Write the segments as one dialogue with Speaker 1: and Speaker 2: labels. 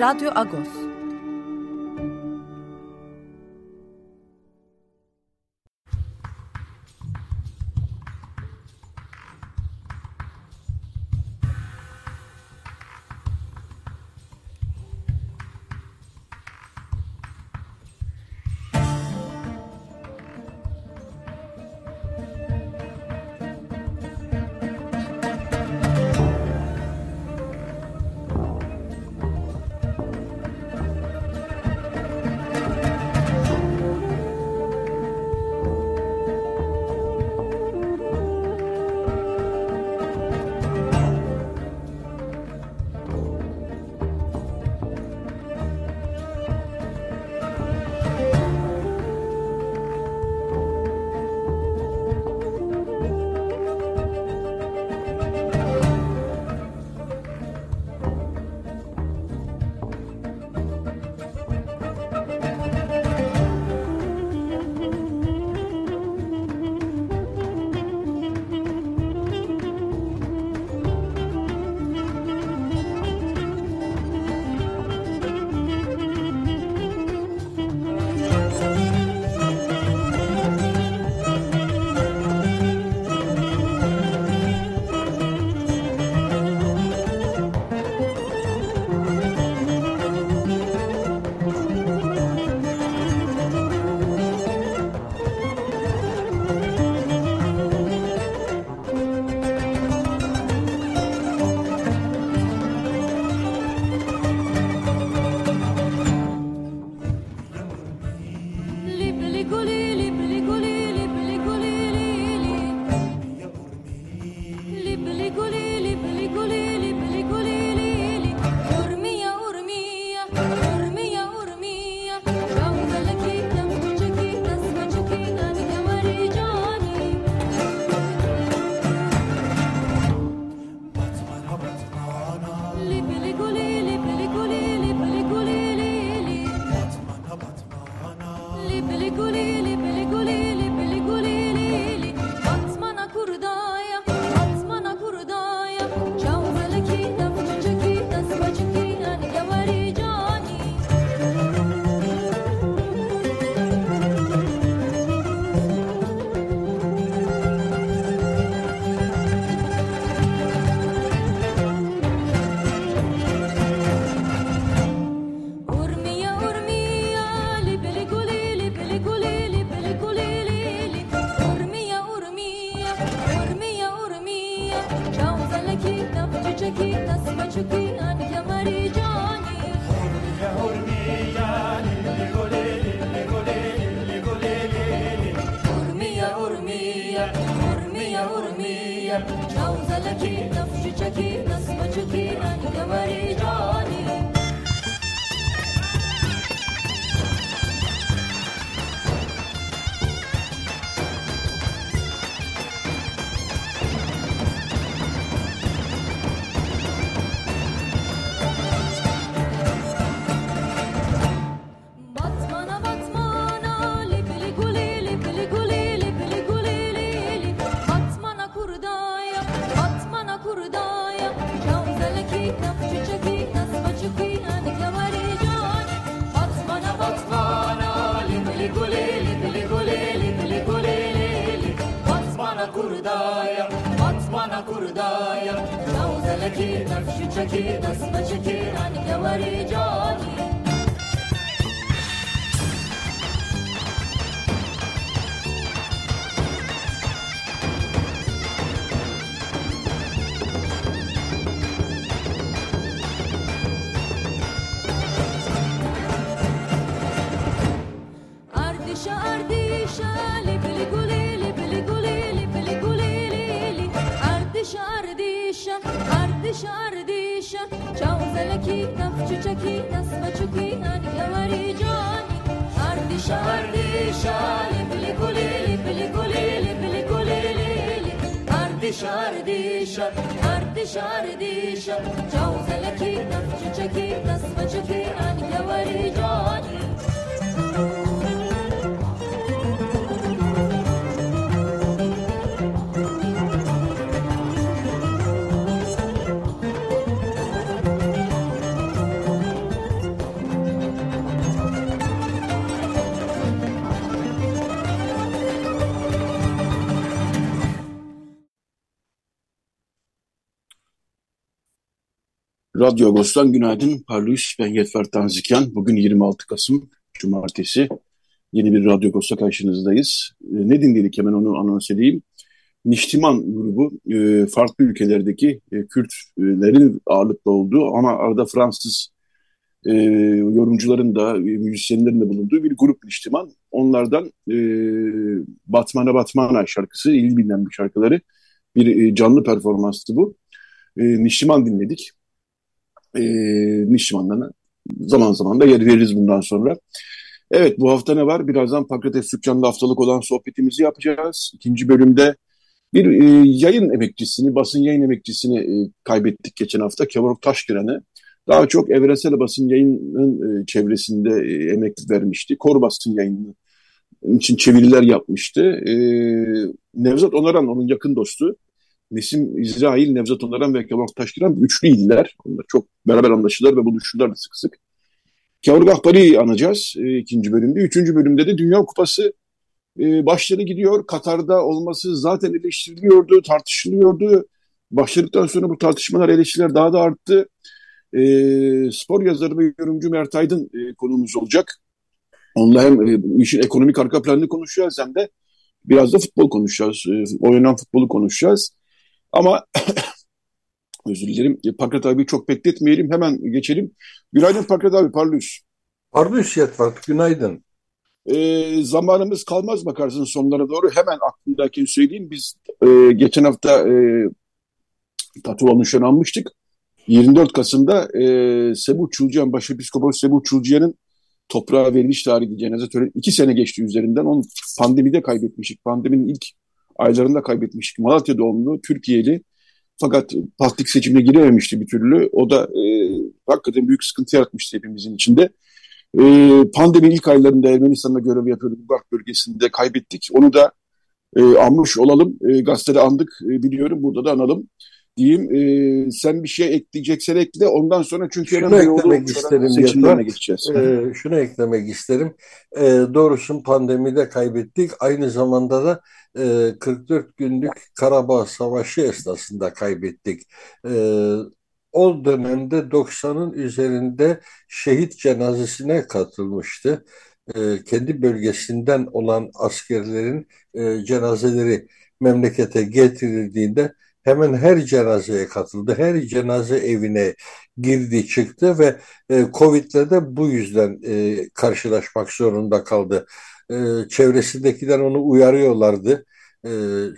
Speaker 1: Radyo Agos.
Speaker 2: Guli dışarı dışarı ar dışarı dışarı Çavza laki nas çuçaki nas maçuki an yavari cani
Speaker 3: Radyo Agos'tan günaydın. Parlıyız. Ben Yetfer Tanziken. Bugün 26 Kasım Cumartesi. Yeni bir Radyo Agos'ta karşınızdayız. E, ne dinledik hemen onu anons edeyim. Niştiman grubu e, farklı ülkelerdeki e, Kürtlerin ağırlıklı olduğu ama arada Fransız e, yorumcuların da, müzisyenlerin de bulunduğu bir grup Niştiman. Onlardan Batmana Batmana şarkısı, iyi bilinen bir şarkıları bir canlı performanstı bu. Niştiman dinledik e, Nişman'dan zaman zaman da yer veririz bundan sonra. Evet bu hafta ne var? Birazdan Pakrates Türkcan'da haftalık olan sohbetimizi yapacağız. İkinci bölümde bir e, yayın emekçisini, basın yayın emekçisini e, kaybettik geçen hafta. Kevork Taşkıran'ı. Daha çok evrensel basın yayının e, çevresinde e, emekli vermişti. Kor basın yayını için çeviriler yapmıştı. E, Nevzat Onaran onun yakın dostu. Nesim İsrail, Nevzat Onaran ve Kemal Taşkıran üçlüydiler. Onlar çok beraber anlaşırlar ve buluşurlar sık sık. Kavur Gahbari'yi anacağız e, ikinci bölümde. Üçüncü bölümde de Dünya Kupası e, başları gidiyor. Katar'da olması zaten eleştiriliyordu, tartışılıyordu. Başladıktan sonra bu tartışmalar, eleştiriler daha da arttı. E, spor yazarı ve yorumcu Mert Aydın e, konuğumuz olacak. Onunla hem e, işin ekonomik arka planını konuşacağız hem de biraz da futbol konuşacağız. E, oynanan futbolu konuşacağız. Ama özür dilerim. E, Pakrat abi çok bekletmeyelim. Hemen geçelim. Günaydın Pakrat abi. Parlus.
Speaker 4: Parlus Yetvat. Günaydın.
Speaker 3: E, zamanımız kalmaz bakarsın sonlara doğru. Hemen aklımdakini söyleyeyim. Biz e, geçen hafta e, Tatuva nişanlanmıştık. 24 Kasım'da e, Sebu Çulcuyan, Başepiskopos Sebu Çulcuyan'ın toprağa veriliş tarihi cenaze töreni iki sene geçti üzerinden. Onu pandemide kaybetmiştik. Pandeminin ilk aylarında kaybetmiştik. Malatya doğumlu, Türkiye'li. Fakat plastik seçimine girememişti bir türlü. O da e, hakikaten büyük sıkıntı yaratmıştı hepimizin içinde. E, pandemi ilk aylarında Ermenistan'da görev yapıyordu. Bulgar bölgesinde kaybettik. Onu da e, anmış olalım. E, gazetede andık e, biliyorum. Burada da analım diyeyim. E, sen bir şey ekleyeceksen ekle. Ondan sonra çünkü
Speaker 4: şunu eklemek isterim seçimlerine geçeceğiz. E, şunu eklemek isterim. E, doğrusu pandemide kaybettik. Aynı zamanda da e, 44 günlük Karabağ Savaşı esnasında kaybettik. E, o dönemde 90'ın üzerinde şehit cenazesine katılmıştı. E, kendi bölgesinden olan askerlerin e, cenazeleri memlekete getirildiğinde hemen her cenazeye katıldı. Her cenaze evine girdi çıktı ve e, Covid'le de bu yüzden e, karşılaşmak zorunda kaldı. E, çevresindekiler onu uyarıyorlardı. E,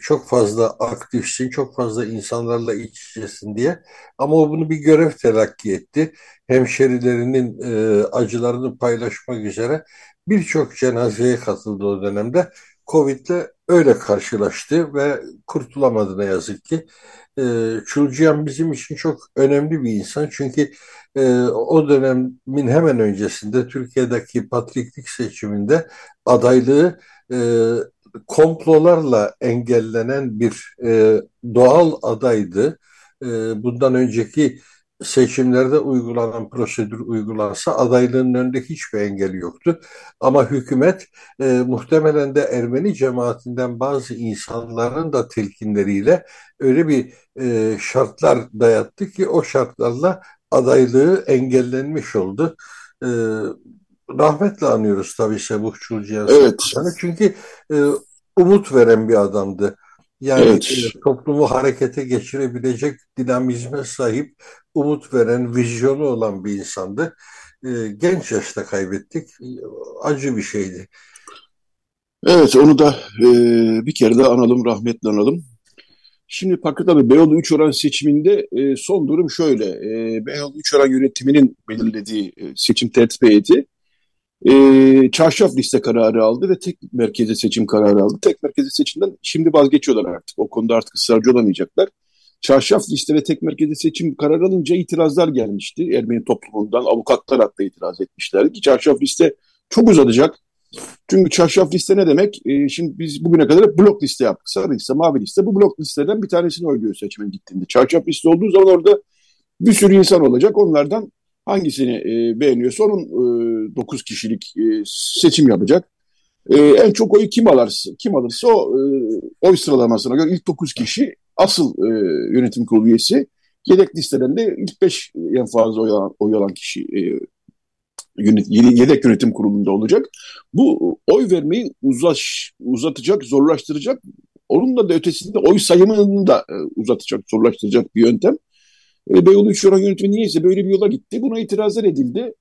Speaker 4: çok fazla aktifsin, çok fazla insanlarla iç içesin diye. Ama o bunu bir görev telakki etti. Hemşerilerinin e, acılarını paylaşmak üzere birçok cenazeye katıldı o dönemde. Covid'le öyle karşılaştı ve kurtulamadı ne yazık ki. E, Çulcuyan bizim için çok önemli bir insan çünkü e, o dönemin hemen öncesinde Türkiye'deki patriklik seçiminde adaylığı e, komplolarla engellenen bir e, doğal adaydı. E, bundan önceki seçimlerde uygulanan prosedür uygulansa adaylığının önünde hiçbir engeli yoktu. Ama hükümet e, muhtemelen de Ermeni cemaatinden bazı insanların da telkinleriyle öyle bir e, şartlar dayattı ki o şartlarla adaylığı engellenmiş oldu. E, rahmetle anıyoruz tabii Sebuh Çulcu'ya.
Speaker 3: Evet.
Speaker 4: Çünkü e, umut veren bir adamdı. Yani evet. e, toplumu harekete geçirebilecek dinamizme sahip, umut veren, vizyonu olan bir insandı. E, genç yaşta kaybettik. Acı bir şeydi.
Speaker 3: Evet, onu da e, bir kere daha analım, rahmetle analım. Şimdi Fakir abi Beyoğlu 3 oran seçiminde e, son durum şöyle. E, Beyoğlu 3 oran yönetiminin belirlediği e, seçim tertip heyeti e, çarşaf liste kararı aldı ve tek merkezi seçim kararı aldı. Tek merkezi seçimden şimdi vazgeçiyorlar artık. O konuda artık ısrarcı olamayacaklar. Çarşaf liste ve tek merkezi seçim kararı alınca itirazlar gelmişti. Ermeni toplumundan avukatlar hatta itiraz etmişlerdi ki çarşaf liste çok uzatacak. Çünkü çarşaf liste ne demek? E, şimdi biz bugüne kadar hep blok liste yaptık. Sarı liste, mavi liste. Bu blok listeden bir tanesini oyluyor seçmen gittiğinde. Çarşaf liste olduğu zaman orada bir sürü insan olacak. Onlardan hangisini e, beğeniyorsa onun e, 9 kişilik e, seçim yapacak. E, en çok oyu kim alırsa, kim alırsa o e, oy sıralamasına göre ilk 9 kişi asıl yönetim kurulu üyesi. Yedek listeden de ilk 5 en fazla oy alan, oy alan kişi e, yedek yönetim kurulunda olacak. Bu oy vermeyi uzaş, uzatacak, zorlaştıracak. Onun da, ötesinde oy sayımını da uzatacak, zorlaştıracak bir yöntem. Beyoğlu Üçyoran yönetimi niyeyse böyle bir yola gitti. Buna itirazlar edildi.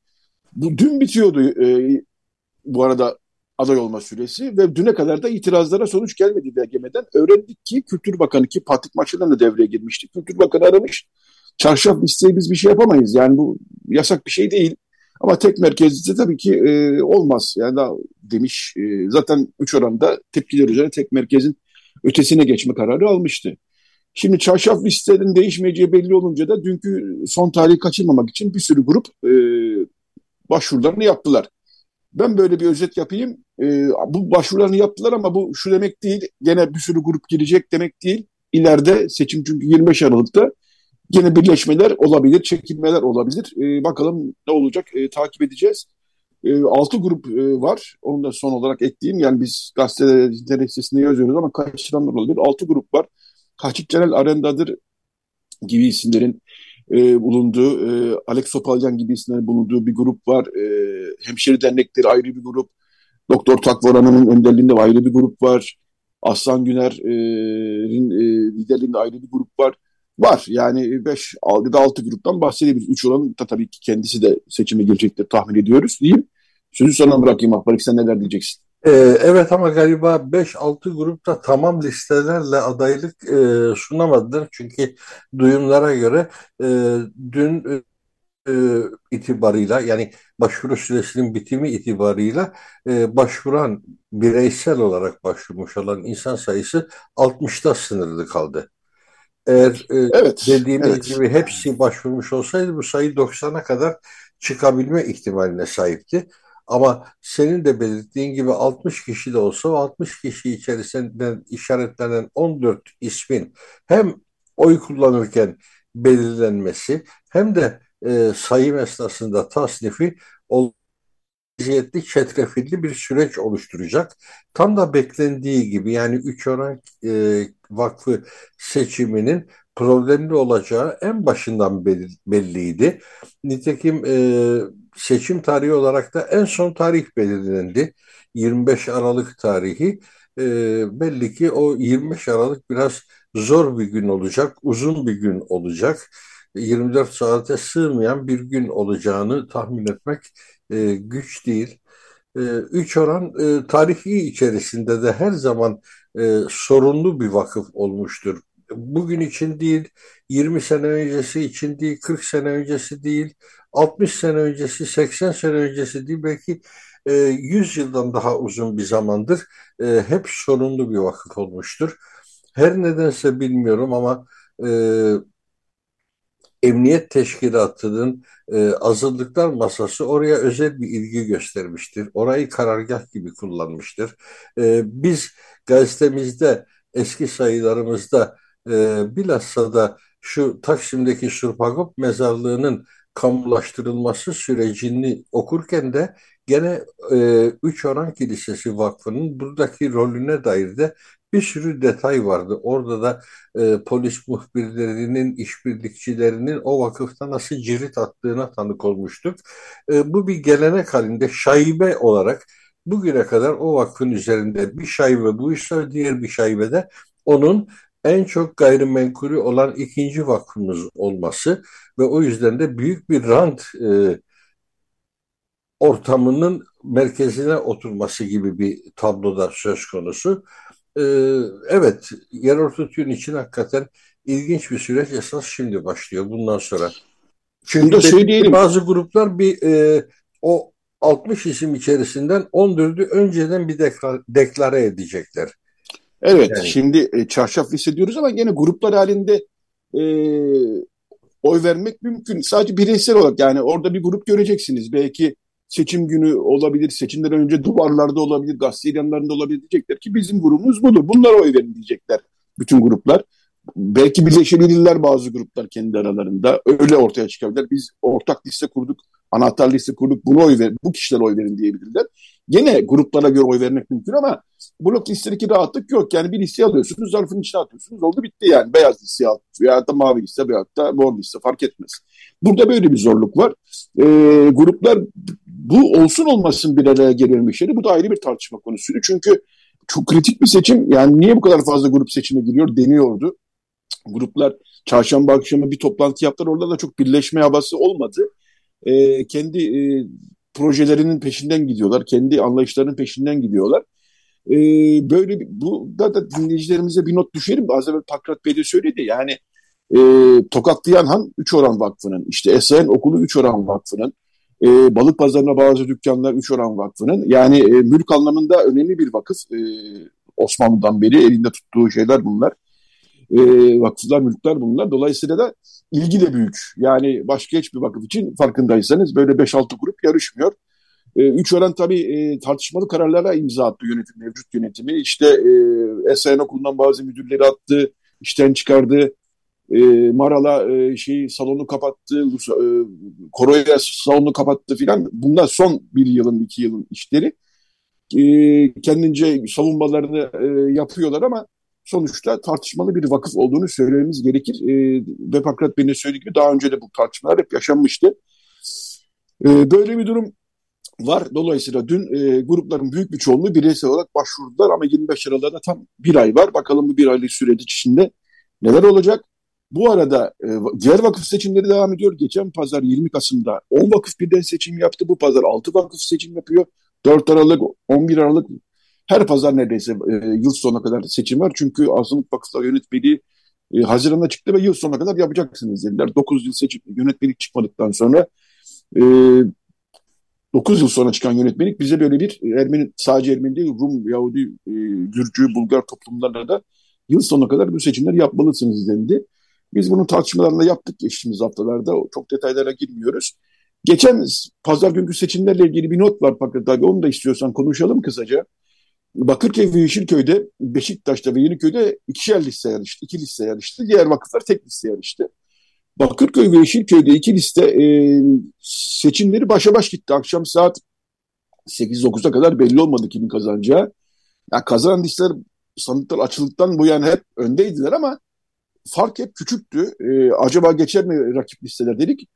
Speaker 3: Bu dün bitiyordu e, bu arada aday olma süresi ve düne kadar da itirazlara sonuç gelmedi BGM'den. Öğrendik ki Kültür Bakanı ki Patrik Maçı'dan da devreye girmişti. Kültür Bakanı aramış. Çarşaf listeye biz bir şey yapamayız. Yani bu yasak bir şey değil. Ama tek merkezde tabii ki e, olmaz. Yani daha demiş. E, zaten üç oranda tepkiler üzerine tek merkezin ötesine geçme kararı almıştı. Şimdi çarşaf listelerin değişmeyeceği belli olunca da dünkü son tarihi kaçırmamak için bir sürü grup e, başvurularını yaptılar. Ben böyle bir özet yapayım. E, bu başvurularını yaptılar ama bu şu demek değil. Gene bir sürü grup girecek demek değil. İleride seçim çünkü 25 Aralık'ta Yine birleşmeler olabilir, çekilmeler olabilir. E, bakalım ne olacak e, takip edeceğiz. E, 6 grup e, var. Onu da son olarak ekleyeyim. Yani biz gazetede, internet sitesinde yazıyoruz ama kaçıranlar olabilir. 6 grup var. Kaçık Celal Arendadır gibi isimlerin e, bulunduğu, e, Alex Sopalyan gibi isimlerin bulunduğu bir grup var. E, hemşire dernekleri ayrı bir grup. Doktor Takvaran'ın önderliğinde ayrı bir grup var. Aslan Güner'in e, liderliğinde ayrı bir grup var var. Yani 5 ya da 6 gruptan bahsedebiliriz. 3 olan da tabii ki kendisi de seçime girecektir tahmin ediyoruz diyeyim. Sözü sana bırakayım Ahbarik sen neler diyeceksin?
Speaker 4: Ee, evet ama galiba 5-6 grupta tamam listelerle adaylık e, sunamadılar. Çünkü duyumlara göre e, dün e, itibarıyla yani başvuru süresinin bitimi itibarıyla e, başvuran bireysel olarak başvurmuş olan insan sayısı 60'ta sınırlı kaldı. Eğer e, evet, dediğimiz evet. gibi hepsi başvurmuş olsaydı bu sayı 90'a kadar çıkabilme ihtimaline sahipti. Ama senin de belirttiğin gibi 60 kişi de olsa o 60 kişi içerisinden işaretlenen 14 ismin hem oy kullanırken belirlenmesi hem de e, sayım esnasında tasnifi meziyetli, çetrefilli bir süreç oluşturacak. Tam da beklendiği gibi yani üç oran e, vakfı seçiminin problemli olacağı en başından belliydi. Nitekim e, seçim tarihi olarak da en son tarih belirlendi. 25 Aralık tarihi. E, belli ki o 25 Aralık biraz zor bir gün olacak, uzun bir gün olacak. 24 saate sığmayan bir gün olacağını tahmin etmek e, güç değil. E, üç oran e, tarihi içerisinde de her zaman e, sorunlu bir vakıf olmuştur. Bugün için değil, 20 sene öncesi için değil, 40 sene öncesi değil, 60 sene öncesi, 80 sene öncesi değil, belki e, 100 yıldan daha uzun bir zamandır e, hep sorunlu bir vakıf olmuştur. Her nedense bilmiyorum ama e, Emniyet Teşkilatı'nın e, azınlıklar masası oraya özel bir ilgi göstermiştir. Orayı karargah gibi kullanmıştır. E, biz gazetemizde eski sayılarımızda e, bilhassa da şu Taksim'deki Surpagop mezarlığının kamulaştırılması sürecini okurken de gene e, Üç Oran Kilisesi Vakfı'nın buradaki rolüne dair de bir sürü detay vardı. Orada da e, polis muhbirlerinin, işbirlikçilerinin o vakıfta nasıl cirit attığına tanık olmuştuk. E, bu bir gelenek halinde şaibe olarak bugüne kadar o vakfın üzerinde bir şaibe buysa diğer bir şaibe de onun en çok gayrimenkulü olan ikinci vakfımız olması ve o yüzden de büyük bir rant e, ortamının merkezine oturması gibi bir tabloda söz konusu. Ee, evet, yerel tüyün için hakikaten ilginç bir süreç esas şimdi başlıyor bundan sonra. Çünkü söyleyelim. bazı gruplar bir e, o 60 isim içerisinden 14'ü önceden bir deklar, deklare edecekler.
Speaker 3: Evet, yani. şimdi e, çarşaf hissediyoruz ama yine gruplar halinde e, oy vermek mümkün. Sadece bireysel olarak yani orada bir grup göreceksiniz. Belki seçim günü olabilir, seçimden önce duvarlarda olabilir, gazete ilanlarında olabilir diyecekler ki bizim grubumuz budur. Bunlara oy verin diyecekler bütün gruplar. Belki birleşebilirler bazı gruplar kendi aralarında. Öyle ortaya çıkabilirler. Biz ortak liste kurduk, anahtar liste kurduk. Bunu oy ver, bu kişilere oy verin diyebilirler. Gene gruplara göre oy vermek mümkün ama blok listedeki rahatlık yok. Yani bir liste alıyorsunuz, zarfın içine atıyorsunuz. Oldu bitti yani. Beyaz liste al veya da mavi liste veya da mor liste fark etmez. Burada böyle bir zorluk var. E, gruplar bu olsun olmasın bir araya gelirmişleri. Bu da ayrı bir tartışma konusuydu. Çünkü çok kritik bir seçim. Yani niye bu kadar fazla grup seçime giriyor deniyordu. Gruplar çarşamba akşamı bir toplantı yaptılar. Orada da çok birleşme havası olmadı. E, kendi e, projelerinin peşinden gidiyorlar. Kendi anlayışlarının peşinden gidiyorlar. E, böyle bu da, da dinleyicilerimize bir not düşerim. Az evvel Pakrat Bey de söyledi. Yani e, Tokatlayan Han 3 Oran Vakfı'nın, işte Esen Okulu 3 Oran Vakfı'nın, e, balık pazarına bazı dükkanlar 3 Oran Vakfı'nın yani e, mülk anlamında önemli bir vakıf. E, Osmanlı'dan beri elinde tuttuğu şeyler bunlar. E, vakıflar, mülkler bunlar. Dolayısıyla da ilgi de büyük. Yani başka hiçbir vakıf için farkındaysanız böyle 5-6 grup yarışmıyor. E, üç öğren tabii e, tartışmalı kararlara imza attı yönetim, mevcut yönetimi. İşte e, Esen Okulu'ndan bazı müdürleri attı, işten çıkardı. E, Maral'a e, şeyi salonu kapattı, e, Koro'ya salonu kapattı filan. Bunlar son bir yılın, iki yılın işleri. E, kendince savunmalarını e, yapıyorlar ama sonuçta tartışmalı bir vakıf olduğunu söylememiz gerekir. E, ve Pakrat Bey'in söylediği gibi daha önce de bu tartışmalar hep yaşanmıştı. E, böyle bir durum var. Dolayısıyla dün e, grupların büyük bir çoğunluğu bireysel olarak başvurdular ama 25 Aralık'ta tam bir ay var. Bakalım bu bir aylık süreç içinde neler olacak? Bu arada e, diğer vakıf seçimleri devam ediyor. Geçen pazar 20 Kasım'da 10 vakıf birden seçim yaptı. Bu pazar 6 vakıf seçim yapıyor. 4 Aralık, 11 Aralık her pazar neredeyse e, yıl sonuna kadar seçim var. Çünkü Azınlık Vakıflar Yönetmeliği e, Haziran'da çıktı ve yıl sonuna kadar yapacaksınız dediler. 9 yıl seçim yönetmelik çıkmadıktan sonra e, 9 yıl sonra çıkan yönetmelik bize böyle bir Ermeni, sadece Ermeni değil Rum, Yahudi, e, Gürcü, Bulgar toplumlarına da yıl sonuna kadar bu seçimler yapmalısınız dendi. Biz bunun tartışmalarını yaptık geçtiğimiz haftalarda. Çok detaylara girmiyoruz. Geçen pazar günkü seçimlerle ilgili bir not var fakat abi onu da istiyorsan konuşalım kısaca. Bakırköy ve Yeşilköy'de, Beşiktaş'ta ve Yeniköy'de ikişer liste yarıştı, iki liste yarıştı. Diğer vakıflar tek liste yarıştı. Bakırköy ve Yeşilköy'de iki liste e, seçimleri başa baş gitti. Akşam saat 8-9'a kadar belli olmadı kimin kazanacağı. Yani kazanan listeler sandıklar açıldıktan bu yani hep öndeydiler ama fark hep küçüktü. E, acaba geçer mi rakip listeler dedik.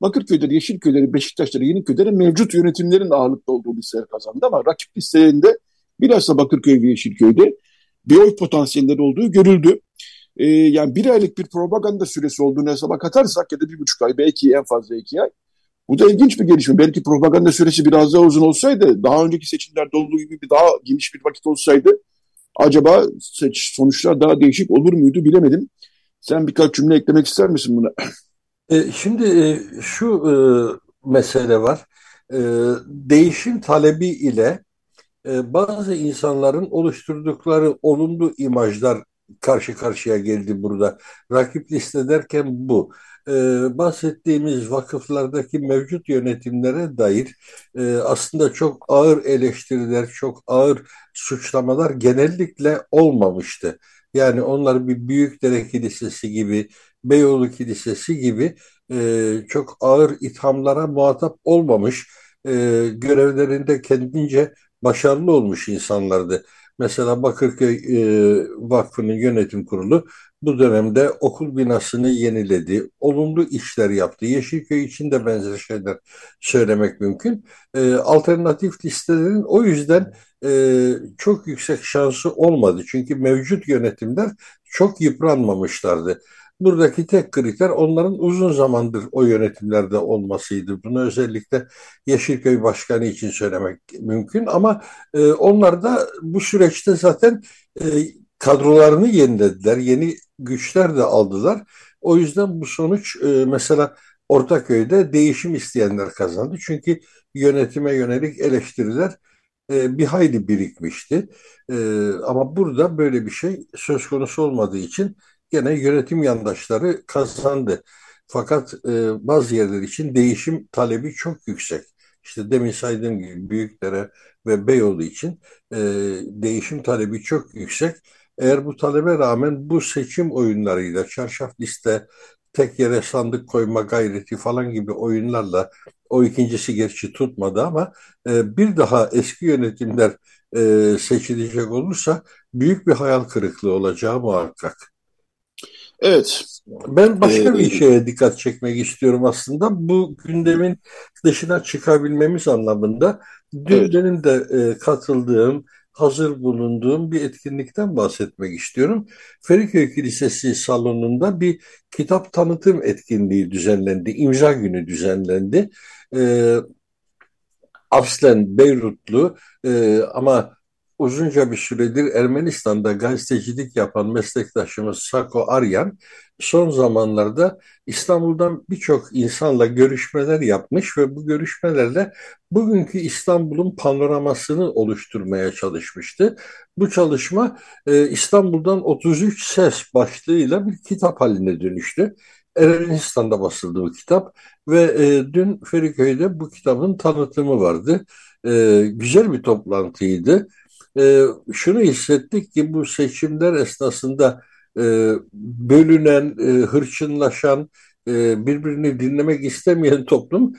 Speaker 3: Bakırköy'de, Yeşilköy'de, Beşiktaş'ta, Yeniköy'de mevcut yönetimlerin ağırlıkta olduğu listeler kazandı ama rakip listelerinde bilhassa Bakırköy ve Yeşilköy'de bir oy potansiyelleri olduğu görüldü. Ee, yani bir aylık bir propaganda süresi olduğunu hesaba katarsak ya da bir buçuk ay belki en fazla iki ay. Bu da ilginç bir gelişme. Belki propaganda süresi biraz daha uzun olsaydı, daha önceki seçimlerde olduğu gibi bir daha geniş bir vakit olsaydı acaba seç, sonuçlar daha değişik olur muydu bilemedim. Sen birkaç cümle eklemek ister misin buna?
Speaker 4: E, şimdi e, şu e, mesele var. E, değişim talebi ile e, bazı insanların oluşturdukları olumlu imajlar karşı karşıya geldi burada. Rakip liste derken bu. Ee, bahsettiğimiz vakıflardaki mevcut yönetimlere dair e, aslında çok ağır eleştiriler, çok ağır suçlamalar genellikle olmamıştı. Yani onlar bir Büyükdere Kilisesi gibi, Beyoğlu Kilisesi gibi e, çok ağır ithamlara muhatap olmamış, e, görevlerinde kendince başarılı olmuş insanlardı. Mesela Bakırköy e, Vakfı'nın yönetim kurulu bu dönemde okul binasını yeniledi, olumlu işler yaptı. Yeşilköy için de benzer şeyler söylemek mümkün. E, alternatif listelerin o yüzden e, çok yüksek şansı olmadı. Çünkü mevcut yönetimler çok yıpranmamışlardı. Buradaki tek kriter onların uzun zamandır o yönetimlerde olmasıydı. Bunu özellikle Yeşilköy Başkanı için söylemek mümkün ama e, onlar da bu süreçte zaten e, kadrolarını yenilediler, yeni güçler de aldılar. O yüzden bu sonuç e, mesela Ortaköy'de değişim isteyenler kazandı. Çünkü yönetime yönelik eleştiriler e, bir hayli birikmişti. E, ama burada böyle bir şey söz konusu olmadığı için gene yönetim yandaşları kazandı. Fakat e, bazı yerler için değişim talebi çok yüksek. İşte demin saydığım gibi Büyükdere ve Beyoğlu için e, değişim talebi çok yüksek. Eğer bu talebe rağmen bu seçim oyunlarıyla, çarşaf liste, tek yere sandık koyma gayreti falan gibi oyunlarla o ikincisi gerçi tutmadı ama e, bir daha eski yönetimler e, seçilecek olursa büyük bir hayal kırıklığı olacağı muhakkak.
Speaker 3: Evet.
Speaker 4: Ben başka ee, bir şeye dikkat çekmek istiyorum aslında. Bu gündemin dışına çıkabilmemiz anlamında dün evet. benim de e, katıldığım hazır bulunduğum bir etkinlikten bahsetmek istiyorum. Feriköy Kilisesi salonunda bir kitap tanıtım etkinliği düzenlendi. İmza günü düzenlendi. Ee, aslen Beyrutlu e, ama uzunca bir süredir Ermenistan'da gazetecilik yapan meslektaşımız Sako Aryan son zamanlarda İstanbul'dan birçok insanla görüşmeler yapmış ve bu görüşmelerle bugünkü İstanbul'un panoramasını oluşturmaya çalışmıştı. Bu çalışma e, İstanbul'dan 33 ses başlığıyla bir kitap haline dönüştü. Ermenistan'da basıldı bu kitap ve e, dün Feriköy'de bu kitabın tanıtımı vardı. E, güzel bir toplantıydı e, şunu hissettik ki bu seçimler esnasında e, bölünen, e, hırçınlaşan, e, birbirini dinlemek istemeyen toplum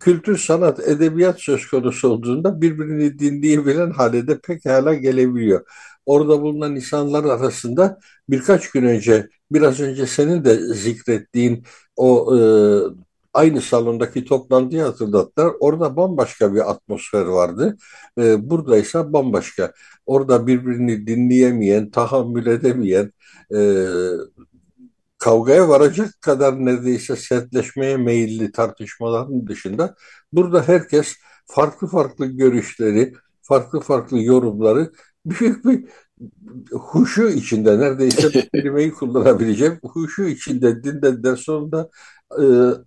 Speaker 4: kültür, sanat, edebiyat söz konusu olduğunda birbirini dinleyebilen hale de pekala gelebiliyor. Orada bulunan insanlar arasında birkaç gün önce, biraz önce senin de zikrettiğin o e, aynı salondaki toplantıyı hatırlattılar. Orada bambaşka bir atmosfer vardı. Ee, burada ise bambaşka. Orada birbirini dinleyemeyen, tahammül edemeyen, e, kavgaya varacak kadar neredeyse sertleşmeye meyilli tartışmaların dışında burada herkes farklı farklı görüşleri, farklı farklı yorumları büyük bir huşu içinde neredeyse kelimeyi kullanabileceğim huşu içinde dinlediler sonunda e,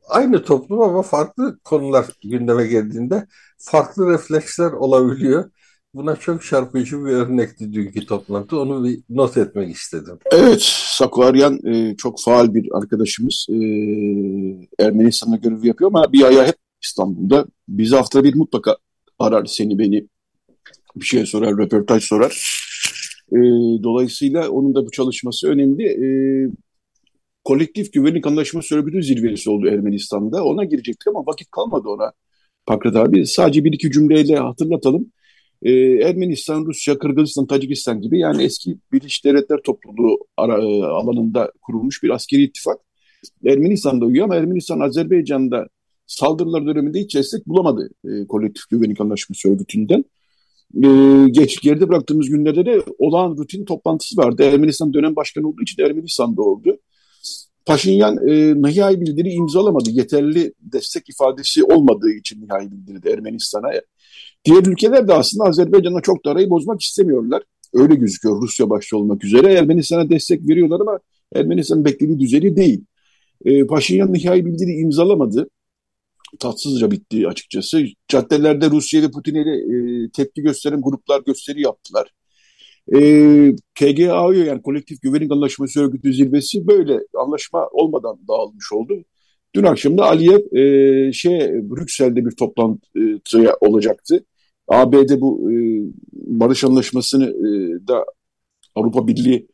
Speaker 4: aynı toplum ama farklı konular gündeme geldiğinde farklı refleksler olabiliyor. Buna çok çarpıcı bir örnekti dünkü toplantı. Onu bir not etmek istedim.
Speaker 3: Evet, Saklaryan e, çok faal bir arkadaşımız. E, Ermenistan'da görev yapıyor ama bir ayağı hep İstanbul'da. Bizi hafta bir mutlaka arar seni beni bir şey sorar, röportaj sorar. E, dolayısıyla onun da bu çalışması önemli. E, kolektif güvenlik anlaşması örgütü zirvesi oldu Ermenistan'da. Ona girecektik ama vakit kalmadı ona. Pakrat abi sadece bir iki cümleyle hatırlatalım. Ee, Ermenistan, Rusya, Kırgızistan, Tacikistan gibi yani eski Birleşik Devletler topluluğu ara, e, alanında kurulmuş bir askeri ittifak. Ermenistan'da uyuyor ama Ermenistan Azerbaycan'da saldırılar döneminde hiç destek bulamadı e, kolektif güvenlik anlaşması örgütünden. E, geç geride bıraktığımız günlerde de olağan rutin toplantısı vardı. Ermenistan dönem başkanı olduğu için Ermenistan'da oldu. Paşinyan e, nihai bildiri imzalamadı. Yeterli destek ifadesi olmadığı için nihai bildirdi Ermenistan'a. Diğer ülkeler de aslında Azerbaycan'a çok da arayı bozmak istemiyorlar. Öyle gözüküyor Rusya başta olmak üzere. Ermenistan'a destek veriyorlar ama Ermenistan'ın beklediği düzeni değil. E, Paşinyan nihai bildiri imzalamadı. Tatsızca bitti açıkçası. Caddelerde Rusya ve Putin'e e, tepki gösteren gruplar gösteri yaptılar. E, ee, KGAO yani Kolektif Güvenlik Anlaşması Örgütü zirvesi böyle anlaşma olmadan dağılmış oldu. Dün akşam da Aliyev e, şey Brüksel'de bir toplantıya olacaktı. ABD bu e, barış anlaşmasını e, da Avrupa Birliği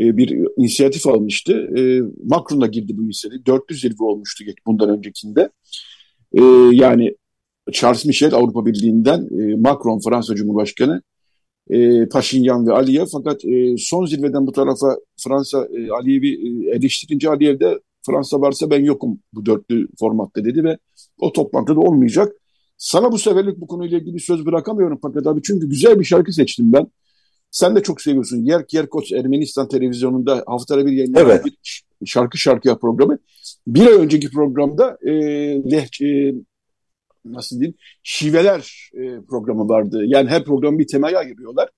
Speaker 3: e, bir inisiyatif almıştı. E, Macron'la girdi bu inisiyatif. 400 zirve olmuştu bundan öncekinde. E, yani Charles Michel Avrupa Birliği'nden e, Macron Fransa Cumhurbaşkanı e, Paşinyan ve Aliyev. Fakat e, son zirveden bu tarafa Fransa e, Aliyev'i e, eleştirince Aliyev de Fransa varsa ben yokum bu dörtlü formatta dedi ve o toplantıda olmayacak. Sana bu seferlik bu konuyla ilgili söz bırakamıyorum fakat abi çünkü güzel bir şarkı seçtim ben. Sen de çok seviyorsun. Yerk Yerkos Ermenistan televizyonunda haftada bir yayınlanan
Speaker 4: evet.
Speaker 3: bir şarkı şarkıya programı. Bir ay önceki programda e, lehçe, nasıl diyeyim şiveler e, programı vardı. Yani her program bir temaya ayırıyorlar.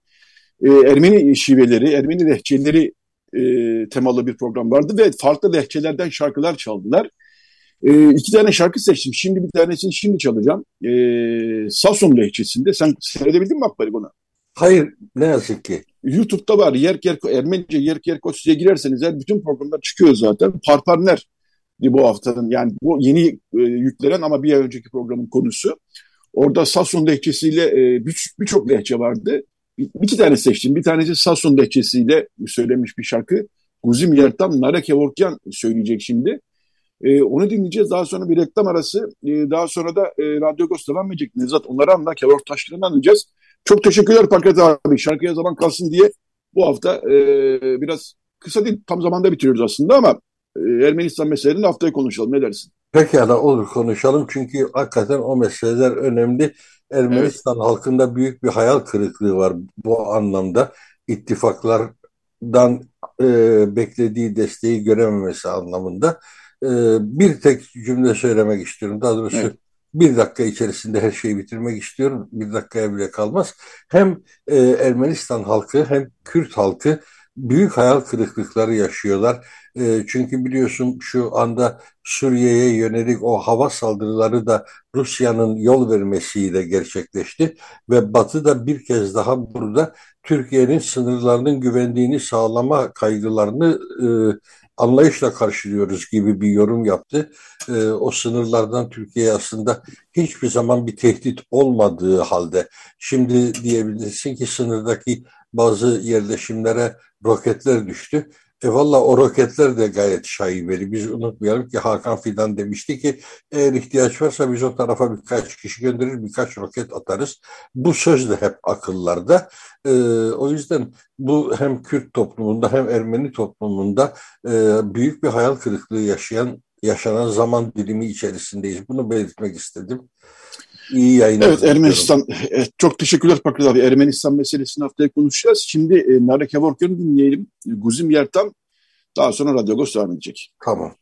Speaker 3: E, Ermeni şiveleri, Ermeni lehçeleri e, temalı bir program vardı ve farklı lehçelerden şarkılar çaldılar. E, iki tane şarkı seçtim. Şimdi bir tanesini şimdi çalacağım. E, Sason lehçesinde. Sen seyredebildin mi Akbari bunu?
Speaker 4: Hayır ne yazık ki.
Speaker 3: YouTube'da var. Yerk Yerk Ermenice Yerk Yerko size girerseniz her bütün programlar çıkıyor zaten. Parparner bu haftanın yani bu yeni e, yüklenen ama bir ay önceki programın konusu. Orada Sason lehçesiyle e, birçok bir lehçe vardı. Bir, iki tane seçtim. Bir tanesi Sason lehçesiyle söylemiş bir şarkı. Guzim Yertan Nare Kevorkyan söyleyecek şimdi. E, onu dinleyeceğiz. Daha sonra bir reklam arası. E, daha sonra da e, Radyo Ghost devam edecek. Nevzat onları anla. Kevork taşlarını anlayacağız. Çok teşekkürler Pankrat abi. Şarkıya zaman kalsın diye bu hafta e, biraz kısa değil tam zamanda bitiriyoruz aslında ama Ermenistan meselelerini haftaya konuşalım. Ne dersin?
Speaker 4: Pekala olur konuşalım çünkü hakikaten o meseleler önemli. Ermenistan evet. halkında büyük bir hayal kırıklığı var bu anlamda. İttifaklardan e, beklediği desteği görememesi anlamında. E, bir tek cümle söylemek istiyorum. Daha doğrusu evet bir dakika içerisinde her şeyi bitirmek istiyorum. Bir dakikaya bile kalmaz. Hem e, Ermenistan halkı hem Kürt halkı büyük hayal kırıklıkları yaşıyorlar. E, çünkü biliyorsun şu anda Suriye'ye yönelik o hava saldırıları da Rusya'nın yol vermesiyle gerçekleşti ve Batı da bir kez daha burada Türkiye'nin sınırlarının güvenliğini sağlama kaygılarını e, anlayışla karşılıyoruz gibi bir yorum yaptı. E, o sınırlardan Türkiye aslında hiçbir zaman bir tehdit olmadığı halde şimdi diyebilirsin ki sınırdaki bazı yerleşimlere roketler düştü. E valla o roketler de gayet şaibeli. Biz unutmayalım ki Hakan Fidan demişti ki eğer ihtiyaç varsa biz o tarafa birkaç kişi gönderir, birkaç roket atarız. Bu söz de hep akıllarda. E, o yüzden bu hem Kürt toplumunda hem Ermeni toplumunda e, büyük bir hayal kırıklığı yaşayan yaşanan zaman dilimi içerisindeyiz. Bunu belirtmek istedim.
Speaker 3: İyi yayınlar. Evet Ermenistan. Evet, çok teşekkürler Pakrat abi. Ermenistan meselesini haftaya konuşacağız. Şimdi e, Nare Kevorkyan'ı dinleyelim. Guzim Yertan. Daha sonra Radyo Agos devam edecek.
Speaker 4: Tamam.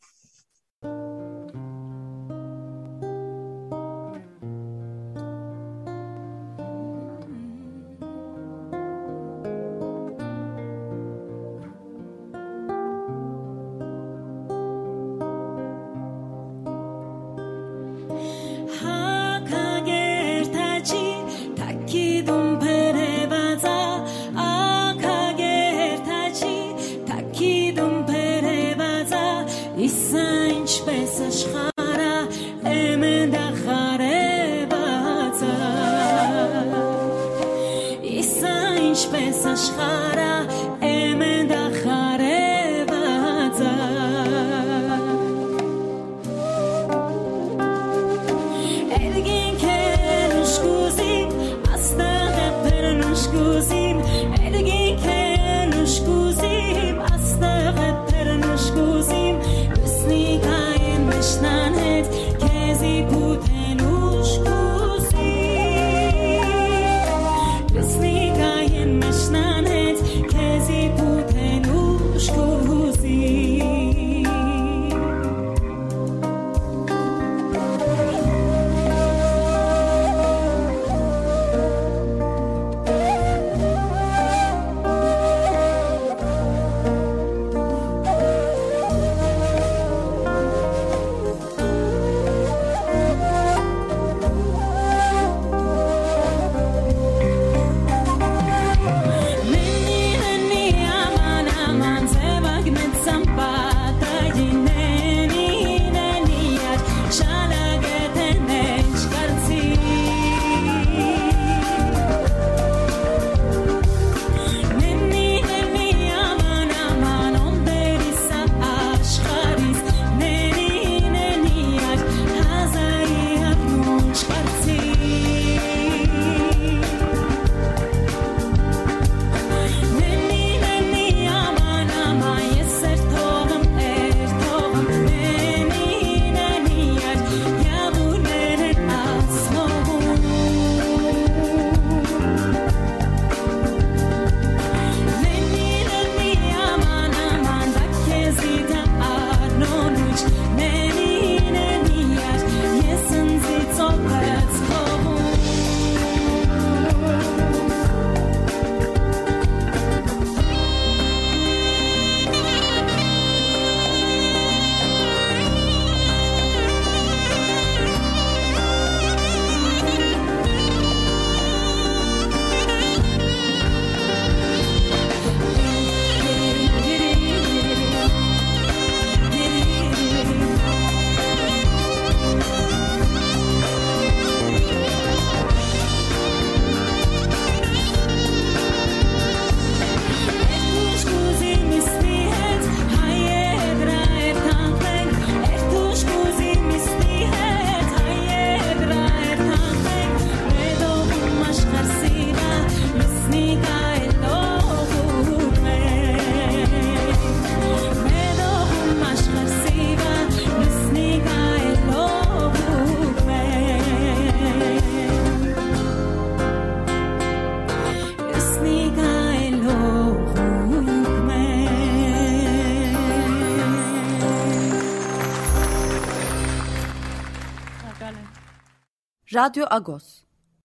Speaker 1: Radyo Agos.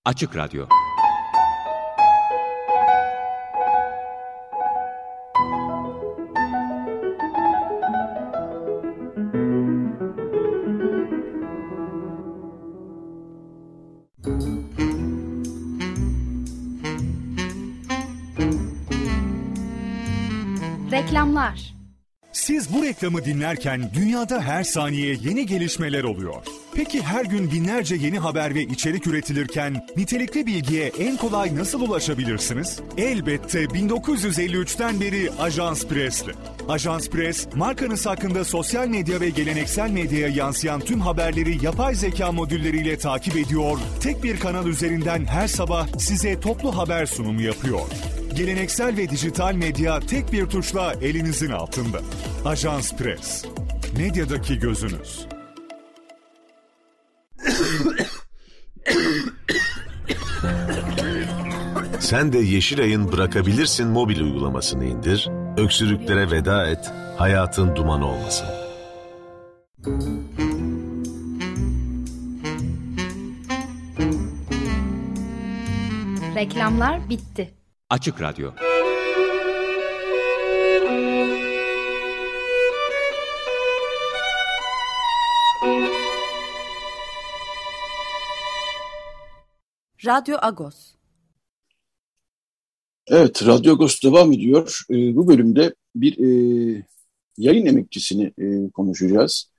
Speaker 5: Açık Radyo.
Speaker 1: Reklamlar
Speaker 6: Siz bu reklamı dinlerken dünyada her saniye yeni gelişmeler oluyor. Peki her gün binlerce yeni haber ve içerik üretilirken nitelikli bilgiye en kolay nasıl ulaşabilirsiniz? Elbette 1953'ten beri Ajans Press'le. Ajans Press, markanız hakkında sosyal medya ve geleneksel medyaya yansıyan tüm haberleri yapay zeka modülleriyle takip ediyor, tek bir kanal üzerinden her sabah size toplu haber sunumu yapıyor. Geleneksel ve dijital medya tek bir tuşla elinizin altında. Ajans Press. Medyadaki gözünüz.
Speaker 7: Sen de Yeşilay'ın Bırakabilirsin mobil uygulamasını indir, öksürüklere veda et, hayatın duman olmasın.
Speaker 1: Reklamlar bitti.
Speaker 5: Açık Radyo.
Speaker 1: Radyo Agos.
Speaker 3: Evet, Radyo Agos devam ediyor. E, bu bölümde bir e, yayın emekçisini e, konuşacağız.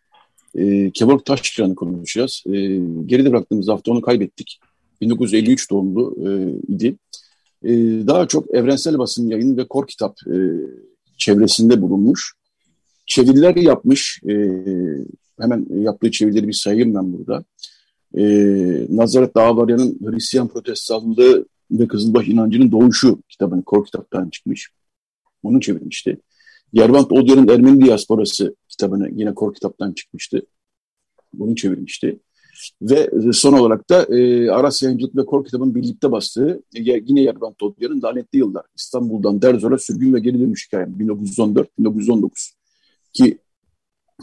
Speaker 3: E, Kevork Taşkıran'ı konuşacağız. E, geride bıraktığımız hafta onu kaybettik. 1953 doğumlu e, idi. E, daha çok evrensel basın yayın ve kor kitap e, çevresinde bulunmuş. Çeviriler yapmış. E, hemen yaptığı çevirileri bir sayayım ben burada. E, Nazaret Dağları'nın Hristiyan protestanlığı ve Kızılbaş inancının doğuşu kitabını kor kitaptan çıkmış. Onu çevirmişti. Yervant Odya'nın Ermeni diasporası kitabını yine kor kitaptan çıkmıştı. Bunu çevirmişti. Ve son olarak da e, Aras Yayıncılık ve Kor kitabın birlikte bastığı yine Yervant Odya'nın Lanetli Yıllar. İstanbul'dan Derzor'a Sürgün ve Geri Dönüş Hikayem 1914-1919 ki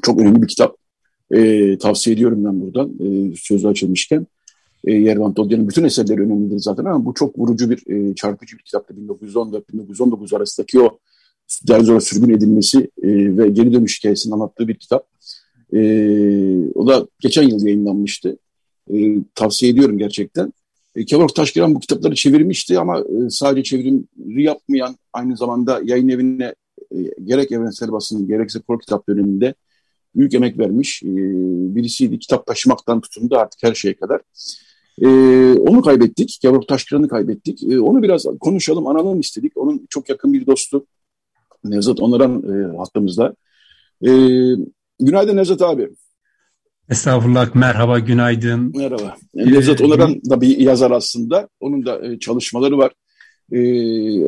Speaker 3: çok önemli bir kitap. E, tavsiye ediyorum ben buradan e, sözü açılmışken. E, Yervan Todya'nın bütün eserleri önemlidir zaten ama bu çok vurucu bir, e, çarpıcı bir kitaptı. 1914-1919 arasındaki o Derzor'a sürgün edilmesi e, ve geri dönüş hikayesini anlattığı bir kitap. E, o da geçen yıl yayınlanmıştı. E, tavsiye ediyorum gerçekten. E, Kevork Taşkiran bu kitapları çevirmişti ama e, sadece çevirimi yapmayan aynı zamanda yayın evine e, gerek evrensel basın gerekse kor kitap döneminde büyük emek vermiş e, birisiydi. Kitap taşımaktan tutun da artık her şeye kadar. E, onu kaybettik. Kevork Taşkıran'ı kaybettik. E, onu biraz konuşalım, analım istedik. Onun çok yakın bir dostu Nevzat Onaran e, hattımızda. E, günaydın Nevzat abi.
Speaker 8: Estağfurullah, merhaba, günaydın.
Speaker 3: Merhaba. Nevzat Onaran da bir yazar aslında. Onun da e, çalışmaları var. E,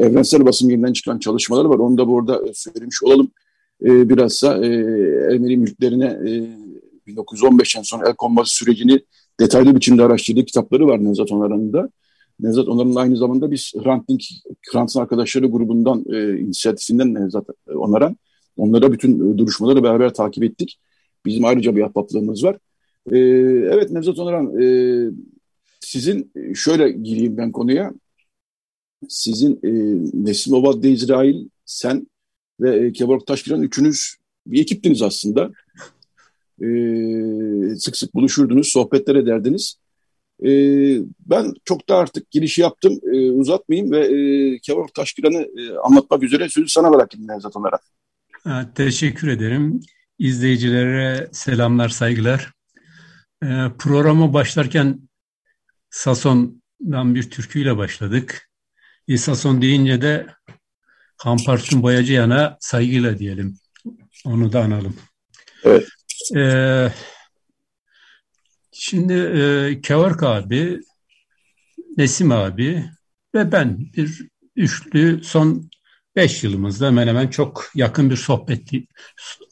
Speaker 3: evrensel basın yerinden çıkan çalışmaları var. Onu da burada söylemiş olalım. E, bilhassa e, Ermeni mülklerine e, 1915'ten sonra el konması sürecini detaylı biçimde araştırdığı kitapları var Nevzat Onaran'ın da. Nevzat Onaran'ın aynı zamanda biz Hrant Dink, Hrant'ın arkadaşları grubundan, e, inisiyatifinden Nevzat Onaran. Onlara bütün duruşmaları beraber takip ettik. Bizim ayrıca bir ahbaplığımız var. E, evet Nevzat Onaran, e, sizin şöyle gireyim ben konuya. Sizin e, Nesim Obad İsrail, sen ve e, Kevork Taşkiran üçünüz bir ekiptiniz aslında. E, sık sık buluşurdunuz, sohbetler ederdiniz. E, ben çok da artık girişi yaptım, e, uzatmayayım ve e, Kevork Taşkiran'ı e, anlatmak üzere sözü sana bırakayım Nevzat olarak.
Speaker 8: Teşekkür ederim. İzleyicilere selamlar, saygılar. E, programa başlarken Sason'dan bir türküyle başladık. E, Sason deyince de Hampartun Boyacıyan'a saygıyla diyelim. Onu da analım.
Speaker 3: Evet.
Speaker 8: Ee, şimdi e, Kevark abi, Nesim abi ve ben bir üçlü son beş yılımızda hemen hemen çok yakın bir sohbet,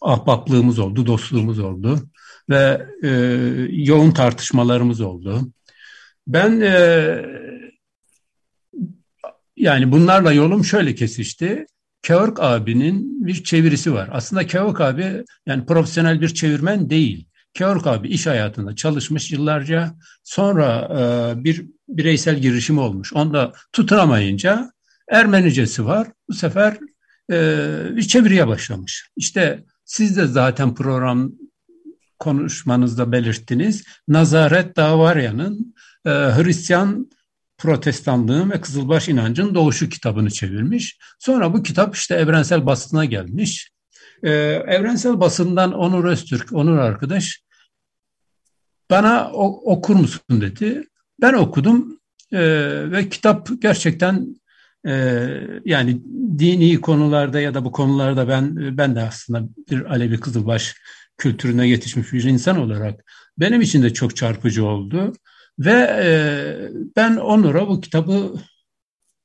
Speaker 8: ahbaplığımız oldu, dostluğumuz oldu ve e, yoğun tartışmalarımız oldu. Ben e, yani bunlarla yolum şöyle kesişti. Kevork abinin bir çevirisi var. Aslında Kevork abi yani profesyonel bir çevirmen değil. Kevork abi iş hayatında çalışmış yıllarca. Sonra e, bir bireysel girişim olmuş. Onda tutunamayınca Ermenicesi var. Bu sefer e, bir çeviriye başlamış. İşte siz de zaten program konuşmanızda belirttiniz. Nazaret Davarya'nın e, Hristiyan protestanlığın ve Kızılbaş inancın doğuşu kitabını çevirmiş. Sonra bu kitap işte evrensel basına gelmiş. Ee, evrensel basından Onur Öztürk, Onur arkadaş bana o, okur musun dedi. Ben okudum ee, ve kitap gerçekten e, yani dini konularda ya da bu konularda ben ben de aslında bir Alevi Kızılbaş kültürüne yetişmiş bir insan olarak benim için de çok çarpıcı oldu. Ve e, ben Onur'a bu kitabı